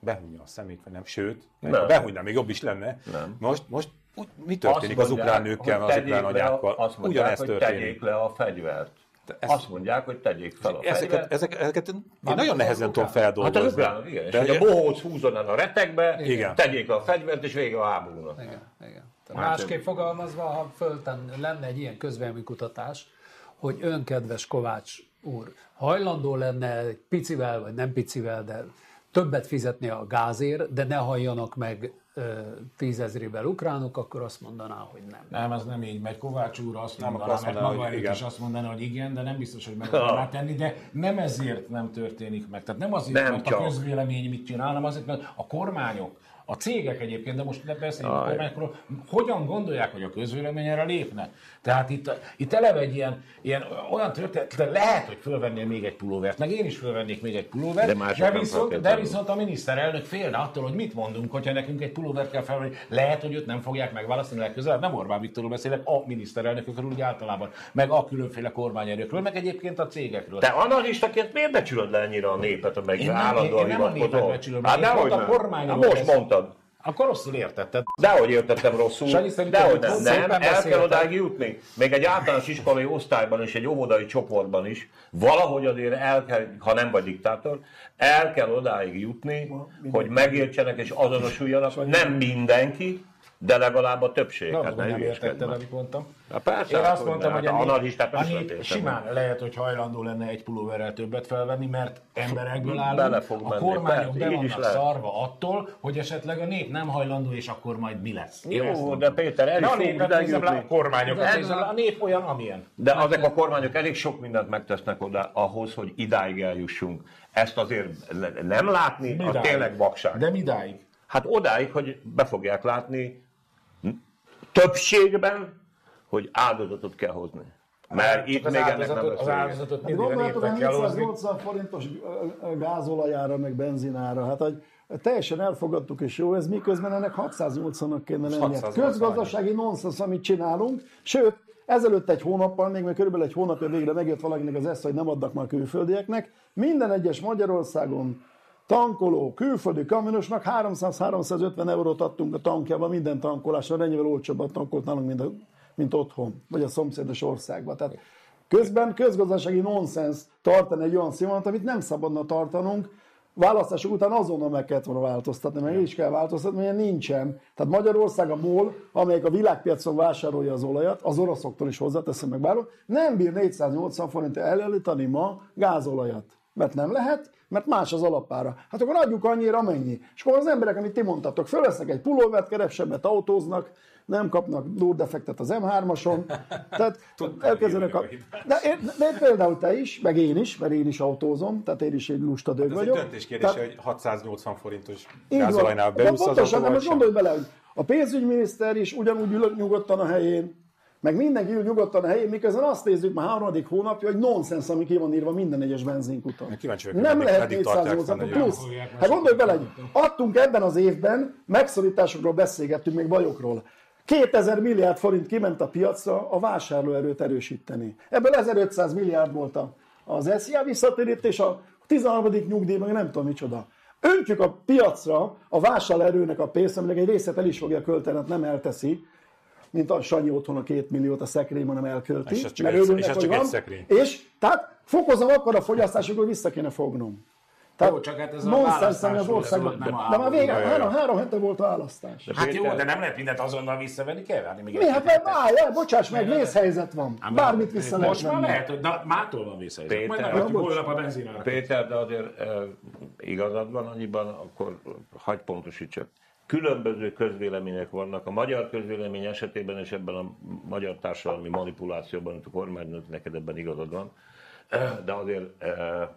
behúnyja a szemét, vagy nem, sőt, Nem. nem. behúnyna, még jobb is lenne. Nem. Most, most mi történik Azt az ukrán mondják, nőkkel, az ukrán anyákkal? Azt mondják, Ugyanezt hogy történik. tegyék le a fegyvert. Ezt- Azt mondják, hogy tegyék fel a Ezeket, fegyvert. ezek, ezeket én Mármint nagyon nehezen tudom ukrán- Hát feldolgozni. az ukránok, igen. És De hogy a bohóc húzzon el a retekbe, Igen. tegyék a fegyvert, és vége a háborúnak. Igen, igen. Tehát Másképp fogalmazva, ha fölten lenne egy ilyen közvéleménykutatás, hogy önkedves Kovács úr hajlandó lenne egy picivel, vagy nem picivel, de többet fizetni a gázért, de ne halljanak meg tízezrével ukránok, akkor azt mondaná, hogy nem. Nem, ez nem így megy. Kovács úr azt Nem, mondaná, azt mert mondaná, maga hogy is azt mondaná, hogy igen, de nem biztos, hogy meg akarná tenni, de nem ezért nem történik meg. Tehát nem azért, Nem mert csak. a közvélemény mit csinál, hanem azért, mert a kormányok, a cégek egyébként, de most beszéljünk a kormányokról, hogyan gondolják, hogy a közvélemény erre lépne? Tehát itt, itt eleve egy ilyen, ilyen olyan történet, de lehet, hogy fölvennél még egy pulóvert, meg én is fölvennék még egy pulóvert, De de nem viszont, de viszont a miniszterelnök félne attól, hogy mit mondunk, hogyha nekünk egy pulóvert kell felvenni. Lehet, hogy őt nem fogják megválasztani legközelebb. Nem Orbán Viktorról beszélek, a miniszterelnökökről úgy általában, meg a különféle kormányerőkről, meg egyébként a cégekről. Te analistaként miért becsülöd le ennyire a népet, amelyik Én nem- állandóan én nem a népet becsülöm, Hát én pont a nem. kormányról Hát most beszélek. Akkor rosszul értetted. Dehogy értettem rosszul, Sanyi, szerintem dehogy nem. szépen Nem, el kell odáig jutni. Még egy általános iskolai osztályban és egy óvodai csoportban is, valahogy azért el kell, ha nem vagy diktátor, el kell odáig jutni, hogy megértsenek és azonosuljanak. Nem mindenki, de legalább a többség. Nem, Hát nem ne értetted, amit mondtam. Hát persze, Én azt hogy mondtam, hogy hát a nép, a nép lehet érteni. simán lehet, hogy hajlandó lenne egy pulóverrel többet felvenni, mert emberekből állunk. Bele fog a menni, kormányok be vannak szarva attól, hogy esetleg a nép nem hajlandó, és akkor majd mi lesz. Jó, mondtam. de Péter, el is a jutni. a nézem a- a nép olyan, amilyen. De azok a kormányok elég sok mindent megtesznek oda ahhoz, hogy idáig eljussunk. Ezt azért ne- nem látni, az Midáig? tényleg vakság. De midáig? Hát odáig, hogy be fogják látni többségben, hogy áldozatot kell hozni. Mert itt Csak az még ennek nem lesz az áldozatot Hát kell hozni. 480 forintos gázolajára, meg benzinára, hát hogy teljesen elfogadtuk, és jó ez, miközben ennek 680-nak kéne lennie. 680 Közgazdasági nonsens, amit csinálunk, sőt, ezelőtt egy hónappal, még, még körülbelül egy hónapja végre megjött valakinek az esze, hogy nem adnak már külföldieknek, minden egyes Magyarországon tankoló, külföldi kamionosnak 300-350 eurót adtunk a tankjába minden tankolásra, ennyivel olcsóbban tankolt nálunk, mint, a, mint otthon, vagy a szomszédos országban. Tehát közben közgazdasági nonsens tartani egy olyan színvonalat, amit nem szabadna tartanunk, választások után azonnal meg kellett volna változtatni, mert is kell változtatni, mert nincsen. Tehát Magyarország a MOL, amelyik a világpiacon vásárolja az olajat, az oroszoktól is hozzáteszem meg bárhol, nem bír 480 forint elállítani ma gázolajat. Mert nem lehet, mert más az alapára. Hát akkor adjuk annyira, amennyi. És akkor az emberek, amit ti mondtatok, fölvesznek egy pulóvert, kevesebbet autóznak, nem kapnak dúrdefektet az M3-ason, tehát elkezdenek a... De, én, de például te is, meg én is, mert én is autózom, tehát én is egy lusta dög Ez egy vagyok. döntés kérdése, Tehát- hogy 680 forintos gázolajnál beúsz az Pontosan, vagy most gondolj bele, hogy a pénzügyminiszter is ugyanúgy ül nyugodtan a helyén, meg mindenki ül nyugodtan a helyén, miközben azt nézzük már harmadik hónapja, hogy nonsens, ami ki van írva minden egyes benzinkuton. Én kíváncsi vagyok, Nem lehet meddig tartják 480 fenn, hogy plusz. Hát gondolj bele, hogy adtunk ebben az évben, megszorításokról beszélgettünk, még bajokról. 2000 milliárd forint kiment a piacra a vásárlóerőt erősíteni. Ebből 1500 milliárd volt az SZIA visszatérítés, a 13. nyugdíj, meg nem tudom micsoda. Öntjük a piacra a vásárlóerőnek a pénzt, aminek egy részét el is fogja költeni, hát nem elteszi, mint a Sanyi otthon a két milliót a szekrényben nem elkölti. És az csak mert egy- örülnek, és hogy csak egy van. szekrény. És tehát fokozom akkor a fogyasztás, akkor vissza kéne fognom. Tehát Jó, csak hát ez a választás az országban. ez nem a De már vége, három, három hete volt a választás. Hát jó, de nem lehet mindent azonnal visszavenni, kell várni még Mi? egy Hát mert el, bocsáss meg, vészhelyzet van. Ám Bármit vissza lehet Most már lehet, hogy de mától van visszahelyzet. Majd Péter, bocs. holnap a benzinára. Péter, de azért e, igazad van annyiban, akkor hagy pontosítsak. Különböző közvélemények vannak. A magyar közvélemény esetében és ebben a magyar társadalmi manipulációban, amit a kormány neked ebben igazad van, de azért eh,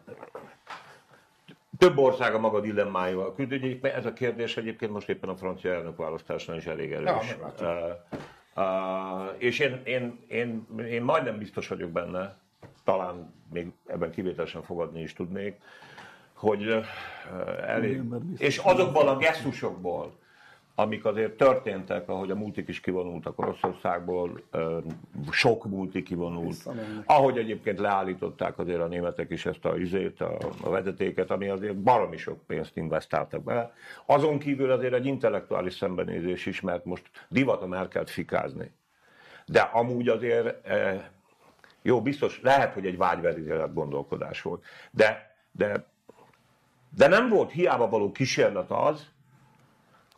több ország a maga dilemmáival küld. Ugye ez a kérdés egyébként most éppen a francia elnökválasztásnál is elég erős. Eh, eh, és én, én, én, én majdnem biztos vagyok benne, talán még ebben kivételesen fogadni is tudnék, hogy elég, és azokból a gesztusokból, amik azért történtek, ahogy a multik is kivonultak Oroszországból, sok multi kivonult, ahogy egyébként leállították azért a németek is ezt a izét, a, a vezetéket, ami azért baromi sok pénzt investáltak bele. Azon kívül azért egy intellektuális szembenézés is, mert most divat a Merkelt fikázni. De amúgy azért, eh, jó, biztos, lehet, hogy egy vágyverizélet gondolkodás volt, de, de, de nem volt hiába való kísérlet az,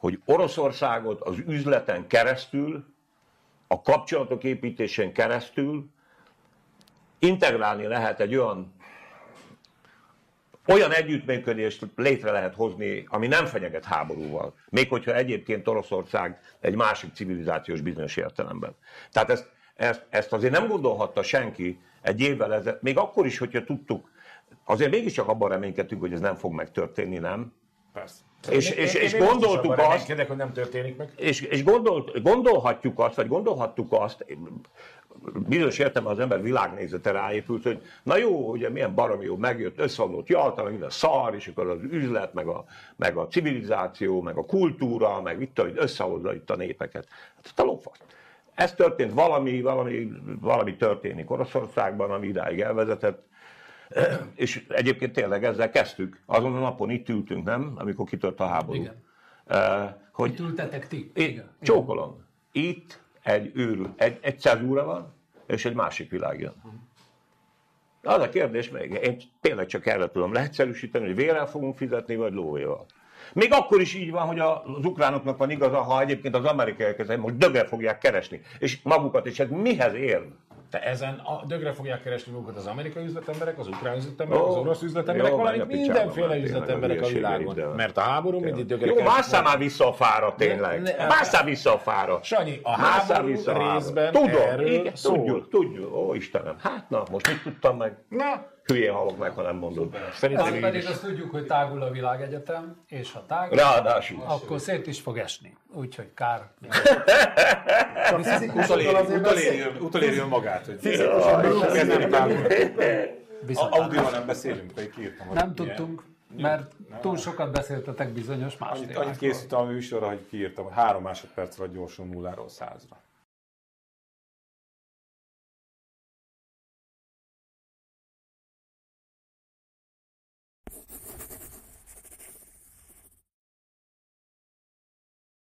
hogy Oroszországot az üzleten keresztül, a kapcsolatok építésén keresztül integrálni lehet egy olyan olyan együttműködést létre lehet hozni, ami nem fenyeget háborúval. Még hogyha egyébként Oroszország egy másik civilizációs bizonyos értelemben. Tehát ezt, ezt, ezt azért nem gondolhatta senki egy évvel ezelőtt, még akkor is, hogyha tudtuk, azért mégiscsak abban reménykedtünk, hogy ez nem fog megtörténni, nem? Persze. És, Én- és, én- és én gondoltuk azt, hogy nem történik meg. és, és gondolt, gondolhatjuk azt, vagy gondolhattuk azt, bizonyos értelemben az ember világnézete ráépült, hogy na jó, ugye milyen baromi jó, megjött, összeomlott Jalta, meg minden szar, és akkor az üzlet, meg a, meg a civilizáció, meg a kultúra, meg itt, hogy összehozza itt a népeket. Hát a lófasz. Ez történt, valami, valami, valami történik Oroszországban, ami idáig elvezetett, és egyébként tényleg ezzel kezdtük. Azon a napon itt ültünk, nem? Amikor kitört a háború. Igen. Hogy Itt ültetek ti? én csókolom. Itt egy őrül, egy, egy cezúra van, és egy másik világ jön. Az a kérdés még, én tényleg csak erre tudom leegyszerűsíteni, hogy vérrel fogunk fizetni, vagy lóvéval. Még akkor is így van, hogy az ukránoknak van igaza, ha egyébként az amerikaiak ezen most dögre fogják keresni. És magukat, és ez mihez ér? Te ezen a dögre fogják keresni magukat az amerikai üzletemberek, az ukrán üzletemberek, Ó, az orosz üzletemberek, valamint mindenféle tényleg, üzletemberek a világon. de- Mert a háború mindig dögre Jó, másszál már vissza a fára tényleg. Ne- ne- Másszál vissza a fára. Sanyi, a Másszál háború vissza a fára. részben Tudom, erről igen, szól. tudjuk, tudjuk. Ó, Istenem. Hát na, most mit tudtam meg? Na, Hülyén halok meg, ha nem mondod. szerintem Azt így pedig is. azt tudjuk, hogy tágul a világegyetem, és ha tágul, Ráadásul. akkor szét is fog esni. Úgyhogy kár. Utoléri, önmagát, hogy Fizikusan kezdeni nem beszélünk, pedig kiírtam. nem tudtunk, mert túl sokat beszéltetek bizonyos más Annyit, annyit készítettem a műsorra, hogy kiírtam, hogy három másodperc alatt gyorsul nulláról százra.